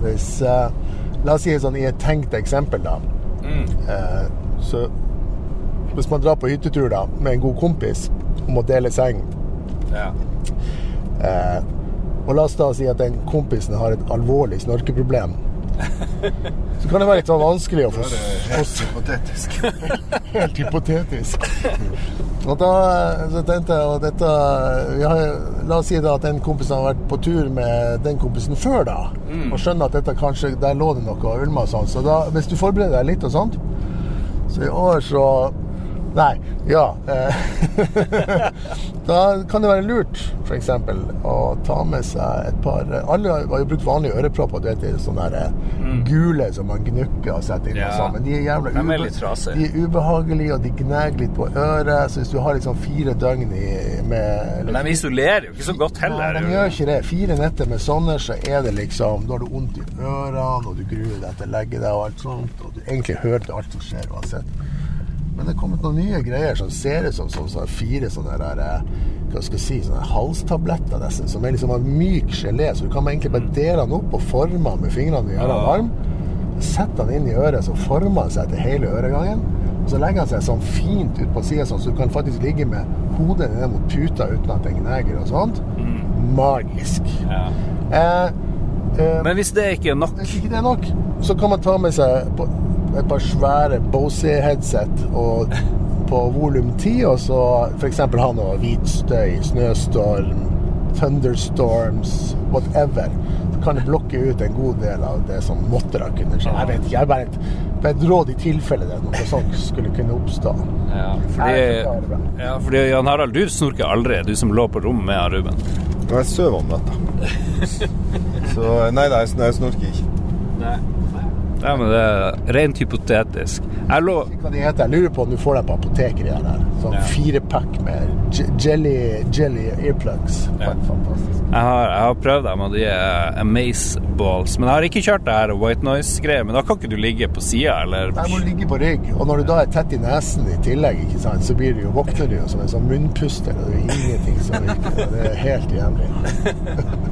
Hvis eh, La oss si sånn i et tenkt eksempel, da. Eh, så hvis man drar på hyttetur da med en god kompis og må dele seng ja. Eh, og la oss da si at den kompisen har et alvorlig snorkeproblem. Så kan det være litt sånn vanskelig å få Helt hypotetisk. Helt hypotetisk. Og da så tenkte jeg at dette vi har, La oss si da at den kompisen har vært på tur med den kompisen før, da. Og skjønner at dette kanskje Der lå det noe ulmer og sånn. Så da, hvis du forbereder deg litt og sånt Så i år så Nei. Ja. eh, da kan det være lurt, f.eks., å ta med seg et par Alle har jo brukt vanlige ørepropper. Du vet, sånne der, mm. gule som man gnukker og setter inn. Ja. Og sånn, men de er jævla De er De er ubehagelige, og de gnager litt på øret. Så hvis du har liksom fire døgn i, med Men de isolerer jo ikke så godt heller. Ja, de gjør ikke det. Fire netter med sånne, så er det liksom Da har du vondt i ørene, og du gruer deg til å legge deg og alt sånt. Og du egentlig hører alt som skjer uansett. Men det er kommet noen nye greier som ser ut som, som, som fire sånne der, eh, hva skal jeg si, sånne halstabletter nesten, som er liksom av myk gelé. Så du kan egentlig bare dele den opp og forme den med fingrene og gjøre den varm. Sett den inn i øret, så former den seg til hele øregangen. så legger den seg sånn fint ut på sida, sånn, så du kan faktisk ligge med hodet ned mot puta uten at den gneger og sånt. Magisk. Eh, eh, Men hvis det ikke er nok hvis ikke det er nok, så kan man ta med seg på- et par svære Bose-headset og på volum 10, og så f.eks. ha noe hvitstøy, snøstorm, thunderstorms, whatever. Så kan det blokke ut en god del av det som måtte da kunne skje. Jeg vet ikke, jeg er bare et, bare et råd i tilfelle det noe sånt skulle kunne oppstå. Ja, Fordi, ja, fordi Jan Harald, du snorker aldri, du som lå på rom med Ruben. Jeg sover om natta. Så nei, nei, jeg snorker ikke. Ja, men det er rent hypotetisk. Jeg lå Hva de heter, jeg lurer på om du får dem på apoteket, de der. Sånn Ja. firepack med jelly, jelly earplugs. Ja. Fantastisk. Jeg har, jeg har prøvd dem, og de er amaze balls. Men jeg har ikke kjørt det her white noise-greiet. Men da kan ikke du ligge på sida, eller Jeg må ligge på rygg, og når du da er tett i nesen i tillegg, ikke sant, så blir du jo, våkner du jo som en sånn munnpuster, og det er ingenting som virker. Det er helt jævlig.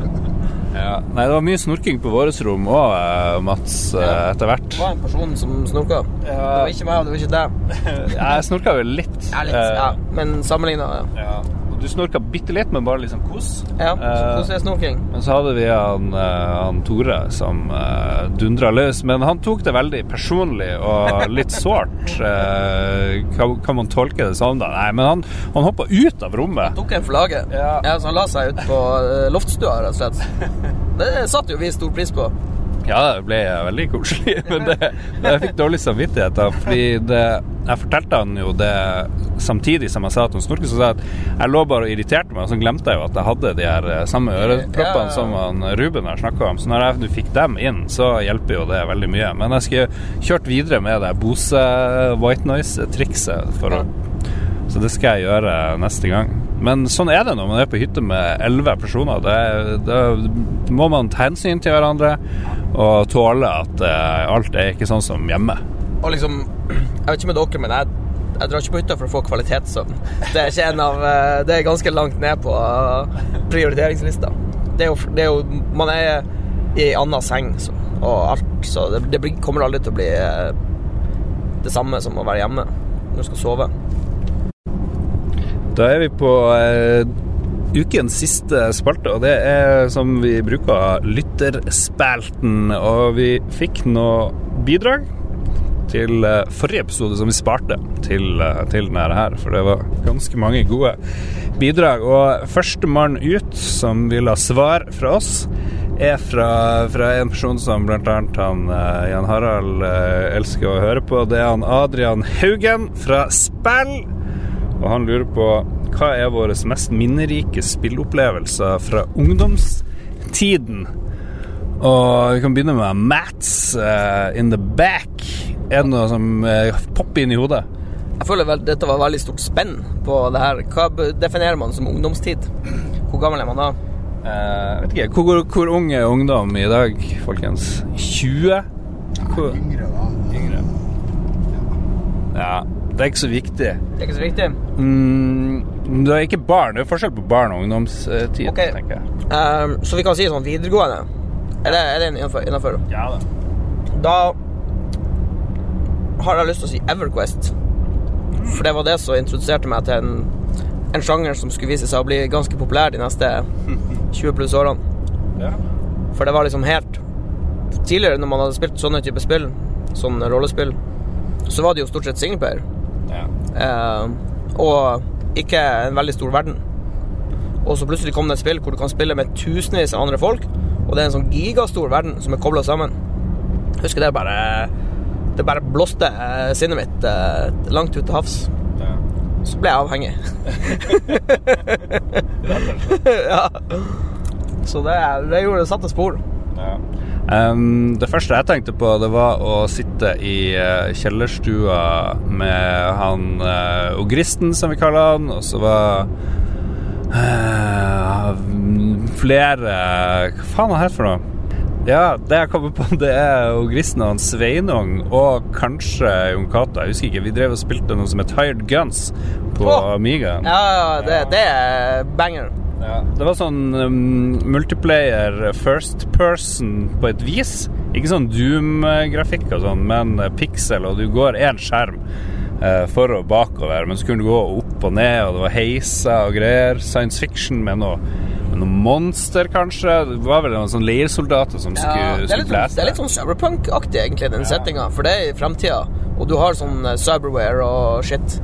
ja. Nei, det var mye snorking på vårt rom òg, Mats, ja. etter hvert. Det var en person som snorka. Det var ikke meg, og det var ikke deg. Jeg snorka vel litt. Ja, litt, eh, ja. Men sammenligna, ja. ja. Du snorka bitte litt, men bare liksom kos. ja. Så Eh, er snorking? Men så hadde vi han, eh, han Tore som uh, dundra løs. Men han tok det veldig personlig og litt sårt. Eh, kan, kan man tolke det sånn, da? Nei, men han, han hoppa ut av rommet. Han Tok en flagge. Ja. Ja. så han la seg ut på eh, loftstua, rett og slett. Det satte jo vi stor pris på. Ja, det ble veldig koselig, men det, det, jeg fikk dårlig samvittighet da, fordi det, jeg fortalte han jo det samtidig som jeg sa at han snorket, så sa jeg at jeg lå bare og irriterte meg, og så glemte jeg jo at jeg hadde de her eh, samme øreproppene Ja, ja, ja. som han Ruben har snakka om, så når jeg fikk dem inn, så hjelper jo det veldig mye. Men jeg skulle kjørt videre med det Bose white noise-trikset, å så det skal jeg gjøre neste gang. Men sånn er det når man er på hytte med elleve personer. Det, det må man ta hensyn til hverandre og tåle at eh, alt er ikke sånn som hjemme. Og liksom Jeg vet ikke med dere, men jeg, jeg drar ikke på hytta for å få kvalitetssøvn. Det er ikke en av eh, Det er ganske langt ned på prioriteringslista. Det er jo, det er jo Man er i ei anna seng så, og alt, så det, det blir, kommer aldri til å bli eh, det samme som å være hjemme når du skal sove. Da er vi på eh, ukens siste spalte, og det er som vi bruker lytterspalten. Og vi fikk noe bidrag til eh, forrige episode som vi sparte til, eh, til denne her, for det var ganske mange gode bidrag. Og førstemann ut som vil ha svar fra oss, er fra, fra en person som bl.a. han eh, Jan Harald elsker å høre på. Det er han Adrian Haugen fra Spill. Og han lurer på hva er våre mest minnerike spillopplevelser fra ungdomstiden? Og vi kan begynne med Mats uh, in the back. Er det noe som uh, popper inn i hodet? Jeg føler vel dette var veldig stort spenn på det her. Hva definerer man som ungdomstid? Hvor gammel er man da? Uh, vet ikke. Hvor, hvor ung er ungdom i dag, folkens? 20? Hvor? Yngre, da. Yngre. Ja, det er ikke så viktig. Det er ikke så viktig. Mm, det er ikke barn. Det er forskjell på barn og ungdomstid, okay. tenker jeg. Ehm, så vi kan si sånn videregående. Er det, er det? Ja da. Da har jeg lyst til å si EverQuest. For det var det som introduserte meg til en, en sjanger som skulle vise seg å bli ganske populær de neste 20 pluss årene. Ja. For det var liksom helt Tidligere, når man hadde spilt sånne type spill, sånn rollespill, så var det jo stort sett singleplayer. Ja. Eh, og ikke en veldig stor verden. Og så plutselig kom det et spill hvor du kan spille med tusenvis av andre folk, og det er en sånn gigastor verden som er kobla sammen. Jeg husker det bare Det bare blåste eh, sinnet mitt eh, langt ut til havs. Ja. Så ble jeg avhengig. ja. Så det, det gjorde det satte spor. Ja. Um, det første jeg tenkte på, det var å sitte i uh, kjellerstua med han uh, ogristen, som vi kaller han, og så var flere Hva faen er det for noe? Ja, det jeg kommer på, det er ogristen og han Sveinung og kanskje Jon Cato. Jeg husker ikke. Vi drev og spilte noe som het Hired Guns på oh. Amigaen. Ja, ja, det, det er banger. Ja, det var sånn um, multiplayer first person på et vis. Ikke sånn Doom-grafikk og sånn, men eh, pixel, og du går én skjerm. Eh, for og bakover, men så kunne du gå opp og ned, og det var heiser og greier. Science fiction med noe, med noe monster, kanskje. Det var vel noen sånne leirsoldater som Ja, skulle, litt, sånn- det er litt sånn cyberpunk-aktig, egentlig, den settinga. For det er i framtida. Og du har sånn eh, cyberware og shit.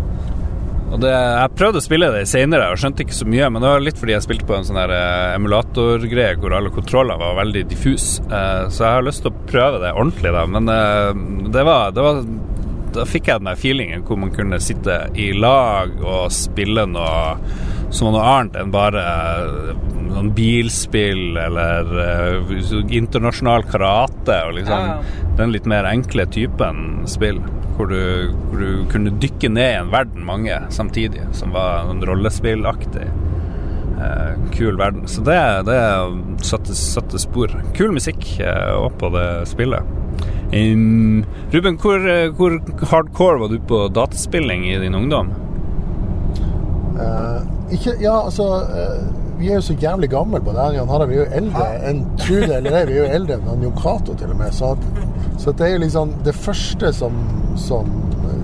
Og det, jeg prøvde å spille det senere og skjønte ikke så mye, men det var litt fordi jeg spilte på en sånn eh, emulatorgreie hvor alle kontroller var veldig diffuse. Så jeg har lyst til å prøve det ordentlig, da. Men det var, det var Da fikk jeg den der feelingen hvor man kunne sitte i lag og spille noe som noe annet enn bare noen bilspill eller eh, internasjonal karate og liksom Ja, den litt mer enkle typen spill. Hvor du, hvor du kunne dykke ned i en verden, mange samtidig, som var en rollespillaktig. Eh, kul verden. Så det, det satte, satte spor. Kul musikk eh, også på det spillet. Um, Ruben, hvor, eh, hvor hardcore var du på dataspilling i din ungdom? Uh, ikke, ja, altså uh, Vi er jo så jævlig gamle på det. Jan Harald, vi er jo eldre enn Tro det eller ei, vi er jo eldre enn Jon Cato til og med. Så, at, så at det er jo liksom det første som, som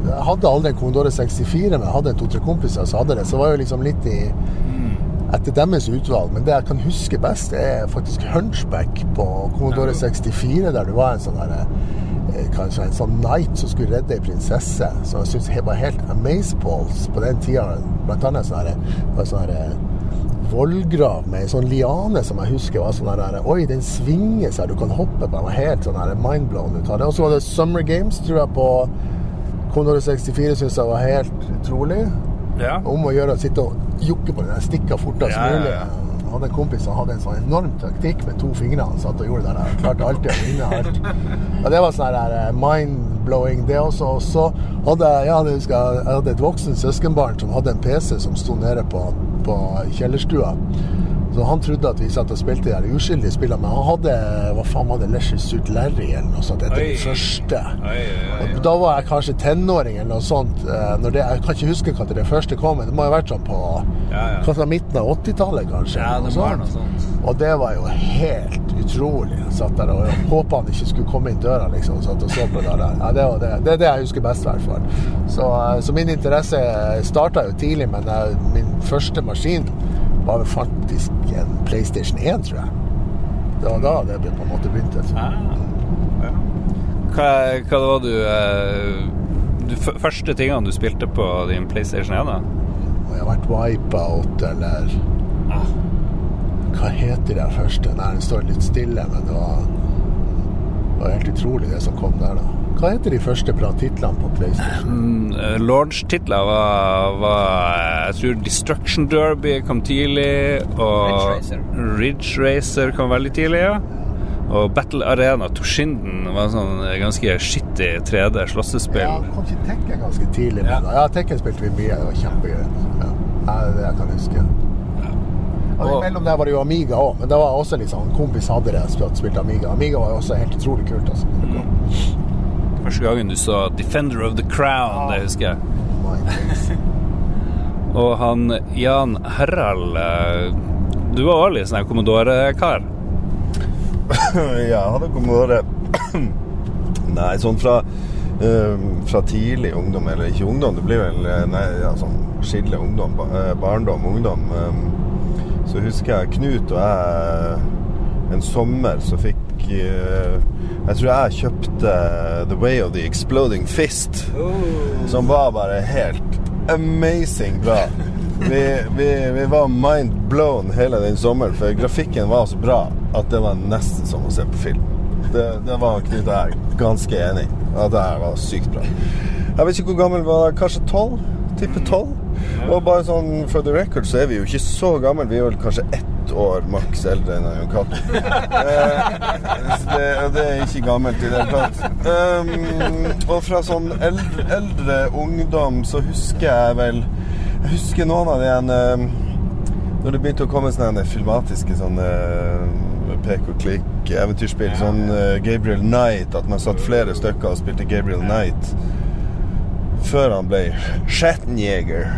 Jeg hadde aldri en Commodore 64, men jeg hadde to-tre kompiser som hadde det. Så var jeg jo liksom litt i etter deres utvalg. Men det jeg kan huske best, er faktisk Hunchback på Commodore 64, der det var en sånn derre eh, Kanskje en sånn knight som skulle redde ei prinsesse, som jeg syns var helt amazeballs på den tida. Blant annet sånn herre sånn her, vollgrav med en sånn liane som jeg husker var sånn der Oi, den svinger seg, du kan hoppe på den. var Helt sånn mindblown ut av det. Og så var det Summer Games, tror jeg, på Commodore 64 syns jeg var helt utrolig. Ja. Om å gjøre å sitte og jukke på den jeg stikka fortest Ja, ja, mulig. ja. Jeg hadde en kompis som hadde en sånn enorm taktikk med to fingre. Han satt og gjorde det der. Klarte alltid å vinne alt. Og det var sånn der eh, mind-blowing, det også. Og så hadde ja, det jeg, jeg hadde et voksen søskenbarn som hadde en PC som sto nede på, på kjellerstua. Så han trodde at vi satt og spilte de uskyldige spillene, men han hadde hva faen var det, Leisure Suit Larry eller noe sånt. etter den første. Oi, oi, oi. Og da var jeg kanskje tenåring eller noe sånt. eh, det, jeg kan ikke huske når det første kom, men det må ha vært sånn på Ja, ja. midten av 80-tallet, kanskje. Ja, det var noe sånt. Og det var jo helt utrolig. Jeg satt der og håpa han ikke skulle komme inn døra, liksom. Satt og så på det der. Ja, det, det. det er det jeg husker best, i hvert fall. Så, eh, så min interesse starta jo tidlig, men jeg, min første maskin var det faktisk en PlayStation 1, tror jeg. Det var da det ble på en måte begynte. Hva, hva var du, eh, du Første tingene du spilte på din PlayStation 1? da? Jeg har vært Wipeout eller Hva heter det første? Nei, den står litt stille, men det var, det var helt utrolig det som kom der, da. Hva heter de første bra titlene på PlayStation? Um, Launch-titler var, var Jeg tror Destruction Derby kom tidlig, og Ridge Racer. Ridge Racer kom veldig tidlig, ja. Og Battle Arena Toshinden var sånn ganske skittig 3D slåssespill. Ja, kom ikke Tekken ganske tidlig med det. Ja, Tekken spilte vi mye, det var kjempegøy. Ja. Ja, det er det jeg kan huske. Og Og- Imellom der var det jo Amiga òg, men det var også litt sånn kompis hadde det, spilte Amiga. Amiga var jo også helt utrolig kult. altså. Første gangen du så Defender of the Crown, det husker jeg. Og han Jan Harald eh, Du var også litt sånn Commodore-kar. ja, jeg hadde Commodore Nei, sånn fra eh, Fra tidlig ungdom, eller ikke ungdom, det blir vel eh, nei, ja, sånn skille ungdom, barndom, ungdom. Um, så husker jeg Knut og jeg en sommer så fikk Jeg tror jeg kjøpte The Way of the Exploding Fist, som var bare helt amazing bra. Vi, vi, vi var mind blown hele den sommeren, for grafikken var så bra at det var nesten som å se på film. Det, det var Knut og jeg ganske enig i. At det her var sykt bra. Jeg vet ikke hvor gammel var jeg, kanskje tolv? Tipper tolv. Og bare sånn for the record så er vi jo ikke så gamle. Vi er vel kanskje ett år maks eldre enn Jon Cato. Eh, det, og det er ikke gammelt i det hele tatt. Um, og fra sånn eldre, eldre ungdom så husker jeg vel Jeg husker noen av de en, um, Når det begynte å komme sånne filmatiske sånne uh, pek og klikk eventyrspill, sånn uh, Gabriel Knight, at man satt flere stykker og spilte Gabriel Knight før han ble Schattenjeger.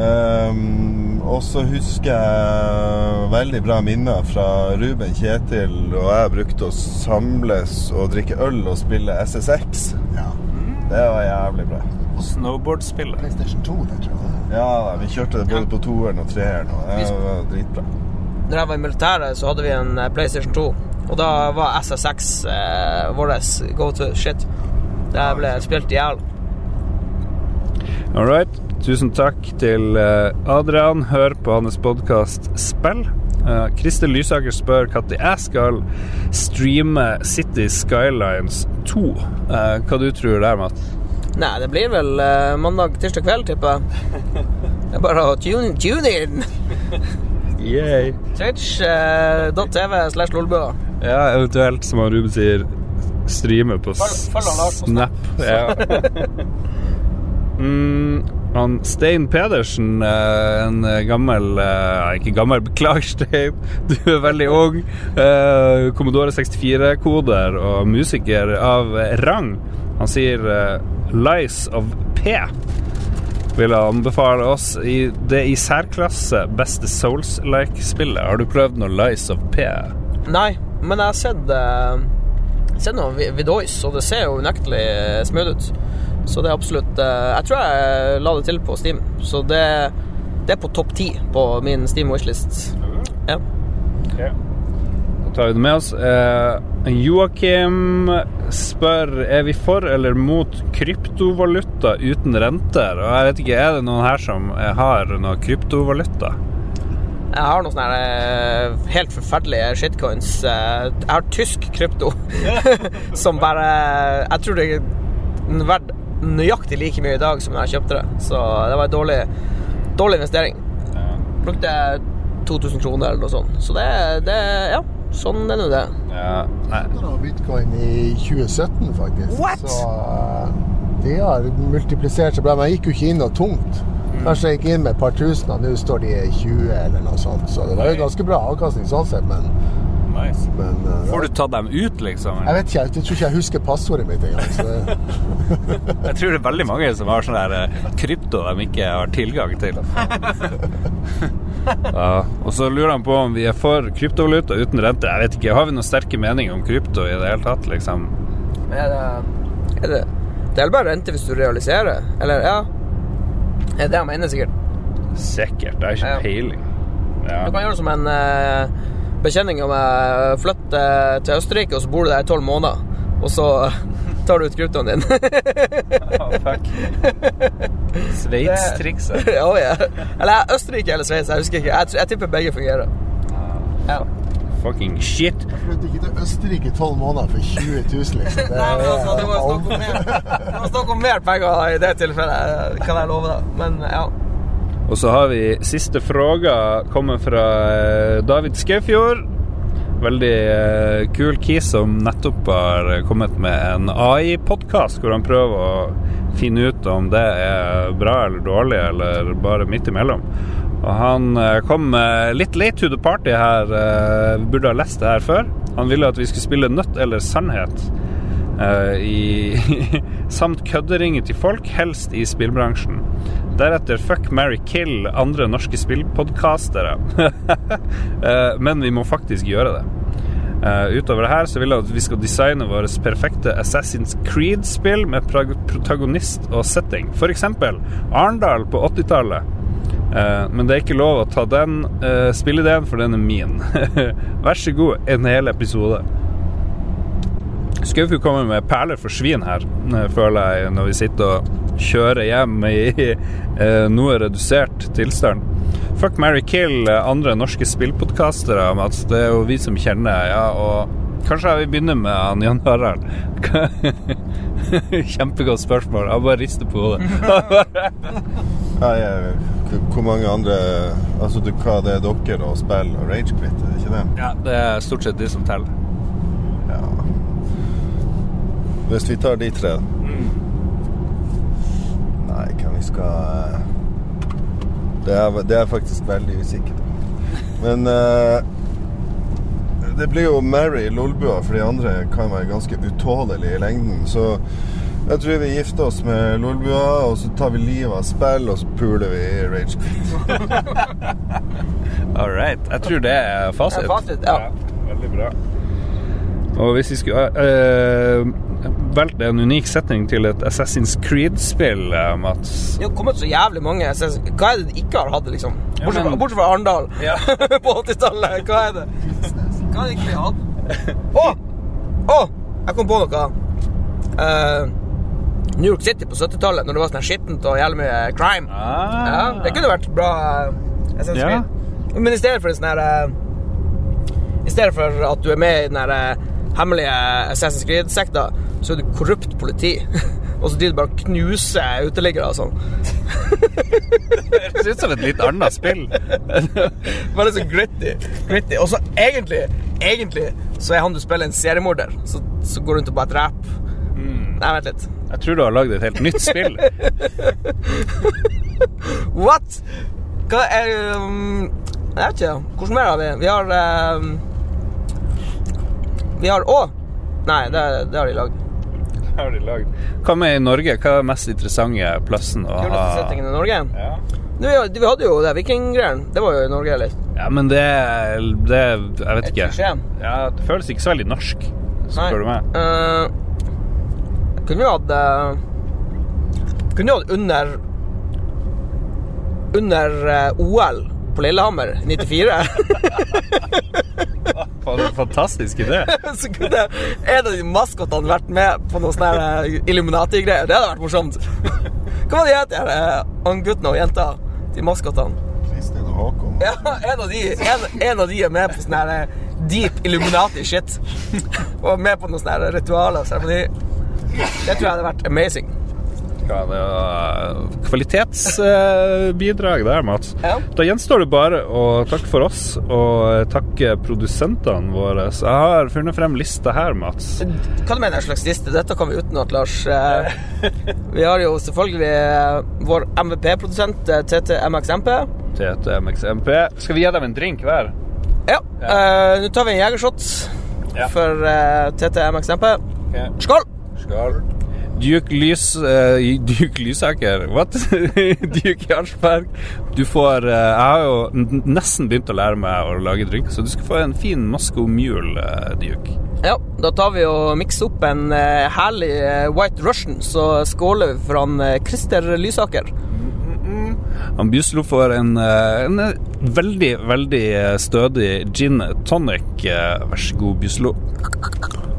Um, og så husker jeg veldig bra minner fra Ruben Kjetil og jeg brukte å samles og drikke øl og spille SSX. Ja. Det var jævlig bra. Og Snowboardspillet. PlayStation 2, det tror jeg. Ja, vi kjørte det både på toeren og treeren, og det var dritbra. Når jeg var i militæret, så hadde vi en eh, PlayStation 2. Og da var SSX eh, vår go to shit. Det ble spilt i hjel. All right. Tusen takk til eh, Adrian. Hør på hans podkast Spill. Eh, Christer Lysaker spør når jeg skal streame City Skylines 2. Eh, hva du tror der, Matt? Nei, det blir vel eh, mandag, tirsdag kveld, tipper jeg. Det er bare å tune, tune in. Yay. Twitch.tv slash lolbua. Ja, eventuelt, som Ruben sier, streame på Følg- Snap. Ja. mm, han Stein Pedersen, eh, en gammel eh, Ikke gammel, beklager, Stein. Du er veldig ung. Eh, Commodore 64-koder og musiker av rang. Han sier 'Lies of P' vil jeg anbefale oss i det i særklasse beste Souls-like-spillet. Har du prøvd noe Lies of P? Nei, men jeg har sett, uh, sett noe Vidois, og det ser jo unektelig smooth ut. Så det er absolutt eh, Jeg tror jeg la det til på Steam, så det, det er på topp ti på min Steam wishlist. Ja. Da tar vi det med oss. Eh, Joakim spør er vi for eller mot kryptovaluta uten renter. Og jeg vet ikke, Er det noen her som eh, har noe kryptovaluta? Jeg har noen sånne eh, helt forferdelige shitcoins. Eh, Jeg har tysk krypto som bare Jeg tror det er verdt nøyaktig like mye i dag som da jeg kjøpte det. Så det var en dårlig, dårlig investering. Brukte 2000 kroner eller noe sånt. Så det, det Ja, sånn er nå det. Ja, nei. Bitcoin i 2017, faktisk. What? Så eh, de har multiplisert seg bra. Men jeg gikk jo ikke inn noe tungt. Kanskje jeg gikk inn med et par tusen, og nå står de i 20 eller noe sånt. Så det var jo ganske bra avkastning sånn sett, men, Nice. men uh, Får du tatt dem ut, liksom? Jeg vet ikke, jeg tror ikke jeg husker passordet mitt engang. Så Jeg tror det er veldig mange som har sånn der eh, krypto de ikke har tilgang til. Ja, og så lurer han på om vi er for kryptovaluta uten rente. Jeg vet ikke, Har vi noen sterke meninger om krypto i det hele tatt? liksom? Er det, er det, det er bare rente hvis du realiserer? Eller, ja. Det er det jeg mener, sikkert. Sikkert. Det er ikke Ja. peiling. Du kan gjøre det som en eh, bekjenning om jeg flytter til Østerrike, og så bor du der i tolv måneder. Og så tar du ut kryptoen din. fuck. Sveits-trikset. ja, ja. Eller Østerrike eller Sveits, jeg husker ikke. Jeg, jeg tipper begge fungerer. Ja. Fucking shit. Jeg flyttet ikke til Østerrike i tolv måneder for 20 000, liksom. Det, Nei, men altså, det snakke var snakk om mer penger i det tilfellet, kan jeg love deg. Men ja. Og så har vi siste fråga kommer fra eh, David Skaufjord. Veldig eh, kul kis som nettopp har kommet med en AI-podkast hvor han prøver å finne ut om det er bra eller dårlig, eller bare midt imellom. Og han eh, kom litt late to the party her. Vi burde ha lest det her før. Han ville at vi skulle spille Nødt eller sannhet. i, samt kødderinger til folk, helst i spillbransjen. Deretter Fuck, marry, kill andre norske spillpodkastere. Eh, Men vi må faktisk gjøre det. Eh, utover det her så vil jeg at vi skal designe vårt perfekte Assassin's Creed-spill med protagonist og setting. F.eks. Arendal på 80-tallet. Eh, men det er ikke lov å ta den spilleideen, for den er min. Vær så god, en hel episode. Skaufjord kommer med perler for svin her, føler jeg, når vi sitter og kjører hjem i eh, noe redusert tilstand. Fuck, marry, kill eh, andre norske spillpodkastere, Mats. Det er jo vi som kjenner, ja, og kanskje jeg vil begynne med han Jan Harald. Kjempegodt spørsmål. Jeg bare rister på hodet. Eh, hvor mange andre Altså, du, hva det er dere og spill og Ragequit, er det ikke det? ja, det er stort sett de som teller. Ja. Hvis vi tar de tre Nei, hvem vi skal eh, Det er, det er faktisk veldig usikker. Men eh, det blir jo Mary Lolbua, for de andre kan være ganske utålelige i lengden. Så jeg tror vi gifter oss med Lolbua, og så tar vi livet av spill, og så puler vi Rage Ragequit. All right. Jeg tror det er fasit. Det er fasit, ja. Veldig bra. Og hvis vi skulle eh, valgt en unik setting til et Assassin's Creed-spill, eh, Mats. Det har kommet så jævlig mange. Assassin's hva er det de ikke har hatt, liksom? Bortsett fra, men- bortsett fra Arendal på 80-tallet. Hva er det? Hva er det ikke har hatt? Å! Å! Jeg kom på noe. Uh, New York City på 70-tallet, når det var sånn skittent og jævlig mye crime. Ja, det kunne vært bra. eh, Assassin's Ja. Creed. Men i stedet for en sånn her uh, I stedet for at du er med i den her eh, hemmelige Assassin's Creed-sekta, så er du korrupt politi. og så driver du bare og knuser uteliggere og sånn. Det høres ut som et litt annet spill. Bare så gritty. gritty. Og så egentlig, egentlig så er han du spiller en seriemorder, så, så går rundt og bare dreper. Nei, vent litt. Jeg tror du har lagd et helt nytt spill. What?! Hva er um, Jeg vet ikke. Hvordan mer har vi? Vi har um, Vi har Å! Nei, det, det har de lagd. Har de lagd. Hva med i Norge? Hva er den mest interessante plassen å Kuleste ha settingen i Norge. Ja. Du, vi, hadde jo det vikinggreiene. Det var jo i Norge, eller? ja, men det, det Jeg vet ikke. Ja, det føles ikke så veldig norsk, spør du meg. Uh, kunne jo hatt eh, Kunne jo hatt under Under uh, OL på Lillehammer 94. For en fantastisk idé. så kunne en av de maskotene vært med på noe sånn eh, Illuminati-greier. Det hadde vært morsomt. Hva var de het, her, eh, han gutten og jenta? De maskotene. Kristin og Håkon. Ja, en av de, en, en av de er med på sånn her eh, deep Illuminati-shit. Og med på noen sånne her ritualer og seremoni. Det tror jeg hadde vært amazing. Ja, var kvalitetsbidrag der, Mats. Ja. Da gjenstår det bare å takke for oss og takke produsentene våre. Så jeg har funnet frem lista her, Mats. Hva du mener en slags liste? Dette kan vi utenat, Lars. Eh, Vi har jo selvfølgelig eh, vår MVP-produsent eh, TTMXMP. TTMXMP. Skal vi gi dem en drink hver? Ja. eh, Nå tar vi en jegershot Ja. for TTMXMP. Skål! Skål. Duke Lys uh, Duke Lysaker What? Duke Jarlsberg. Du får uh, Jeg har jo nesten begynt å lære meg å lage drink, så du skal få en fin Moscow Mule, uh, Duke. Ja, da tar vi og mikser opp en eh, herlig eh, White Russian, så skåler vi for han eh, Christer Lysaker. Han Bjuslo får en, eh, en eh, veldig, veldig eh, stødig gin tonic. Eh, Vær så god, Bjuslo.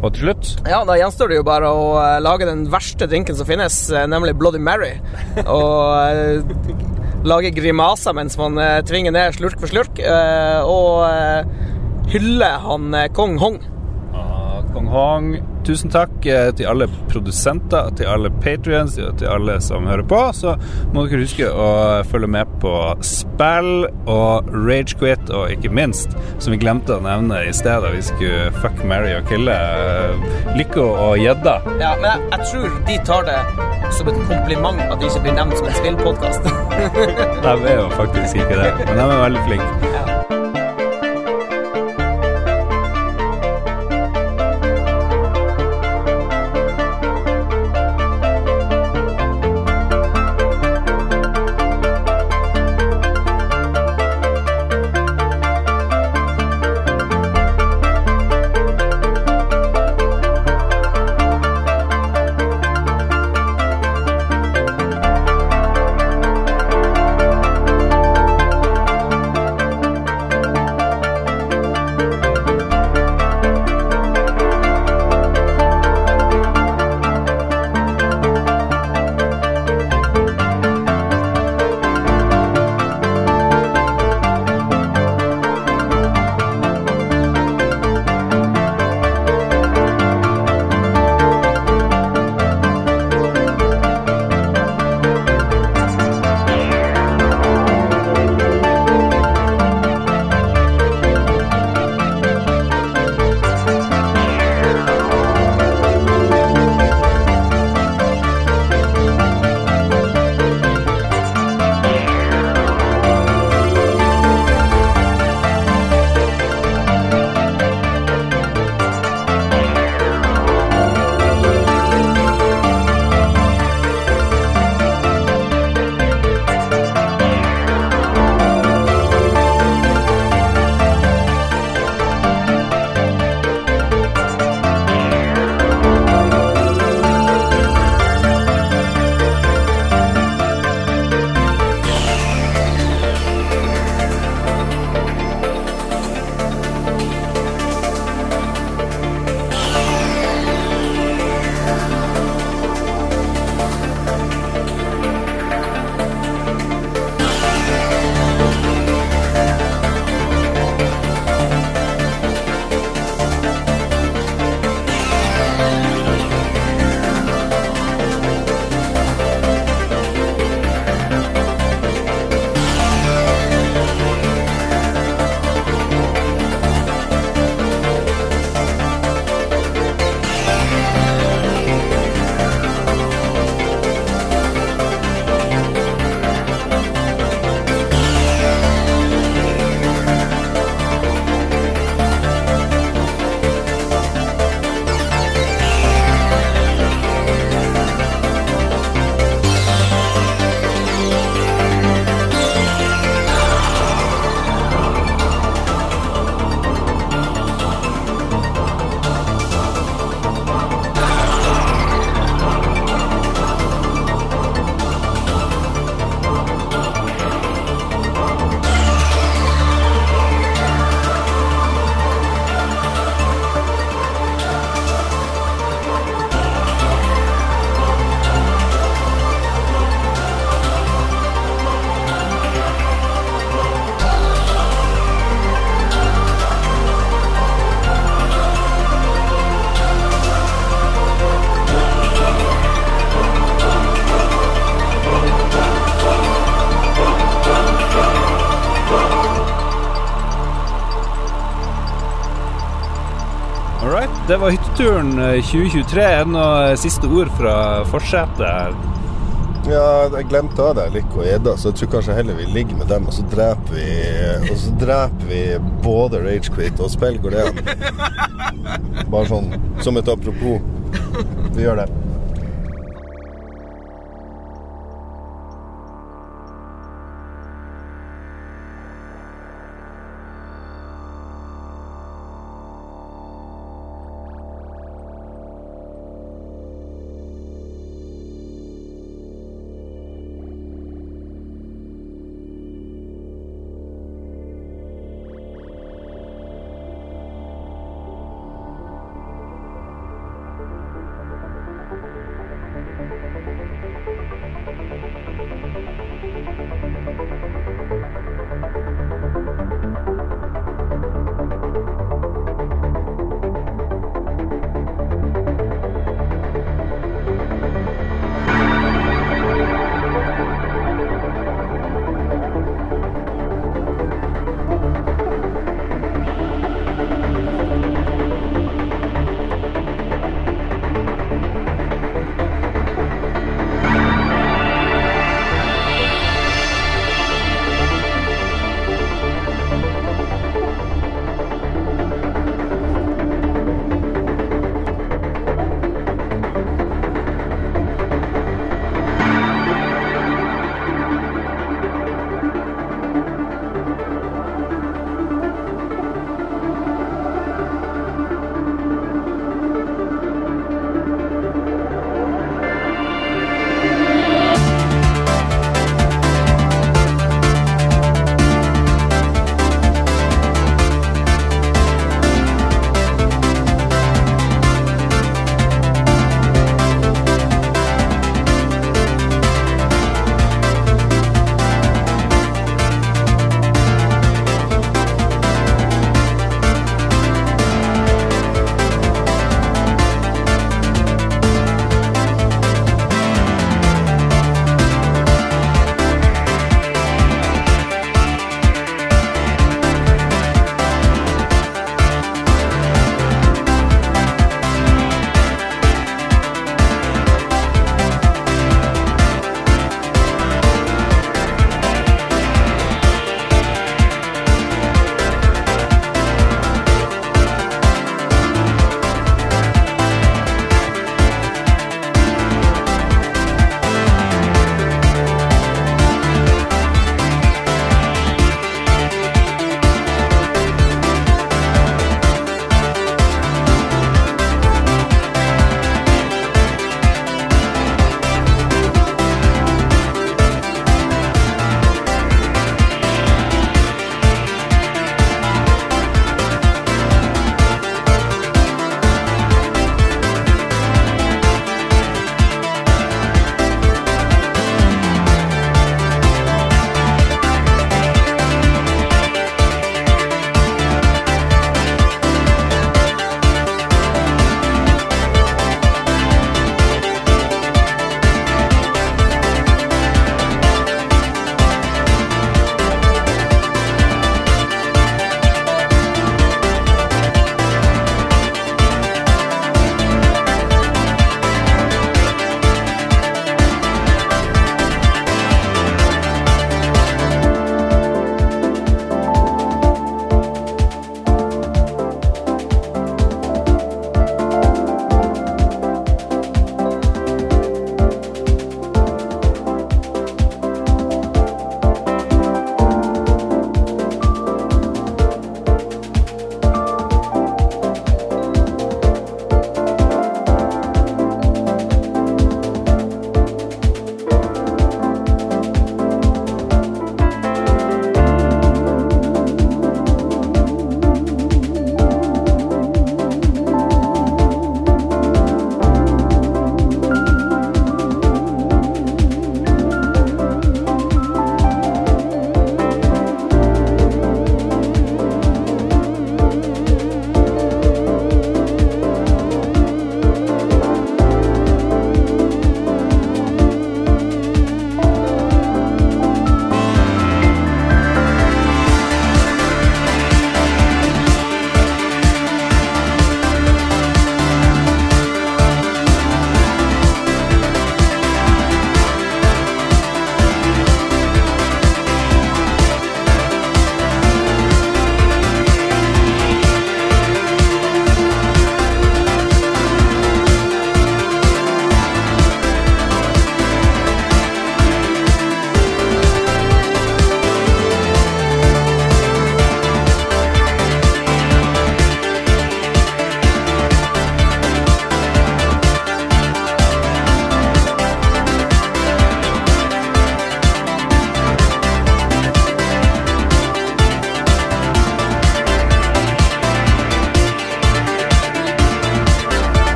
Og til slutt Ja, da gjenstår det jo bare å eh, lage den verste drinken som finnes, eh, nemlig Bloody Mary. Og eh, lage grimaser mens man tvinger ned slurk for slurk. og hylle han kong Hong. Ah, Kong Hong, tusen takk eh, til alle produsenter, til alle patrions, til alle som hører på. Så må dere huske å følge med på spill og Ragequit, og ikke minst, som vi glemte å nevne i sted da vi skulle fuck, marry og kille, uh, Lykke og gjedda. Ja, men jeg, jeg tror de tar det som et kompliment at de ikke blir nevnt som en spillpodkast. De er jo faktisk ikke det, men de er veldig flinke. Det var hytteturen eh, 2023. Er det noen siste ord fra forsetet? Ja, jeg glemte av deg Lico og Edda, så jeg tror kanskje heller vi ligger med dem, og så dreper vi Og så dreper vi både Ragequit og spill. Går det an? Bare sånn som et apropos. Vi gjør det.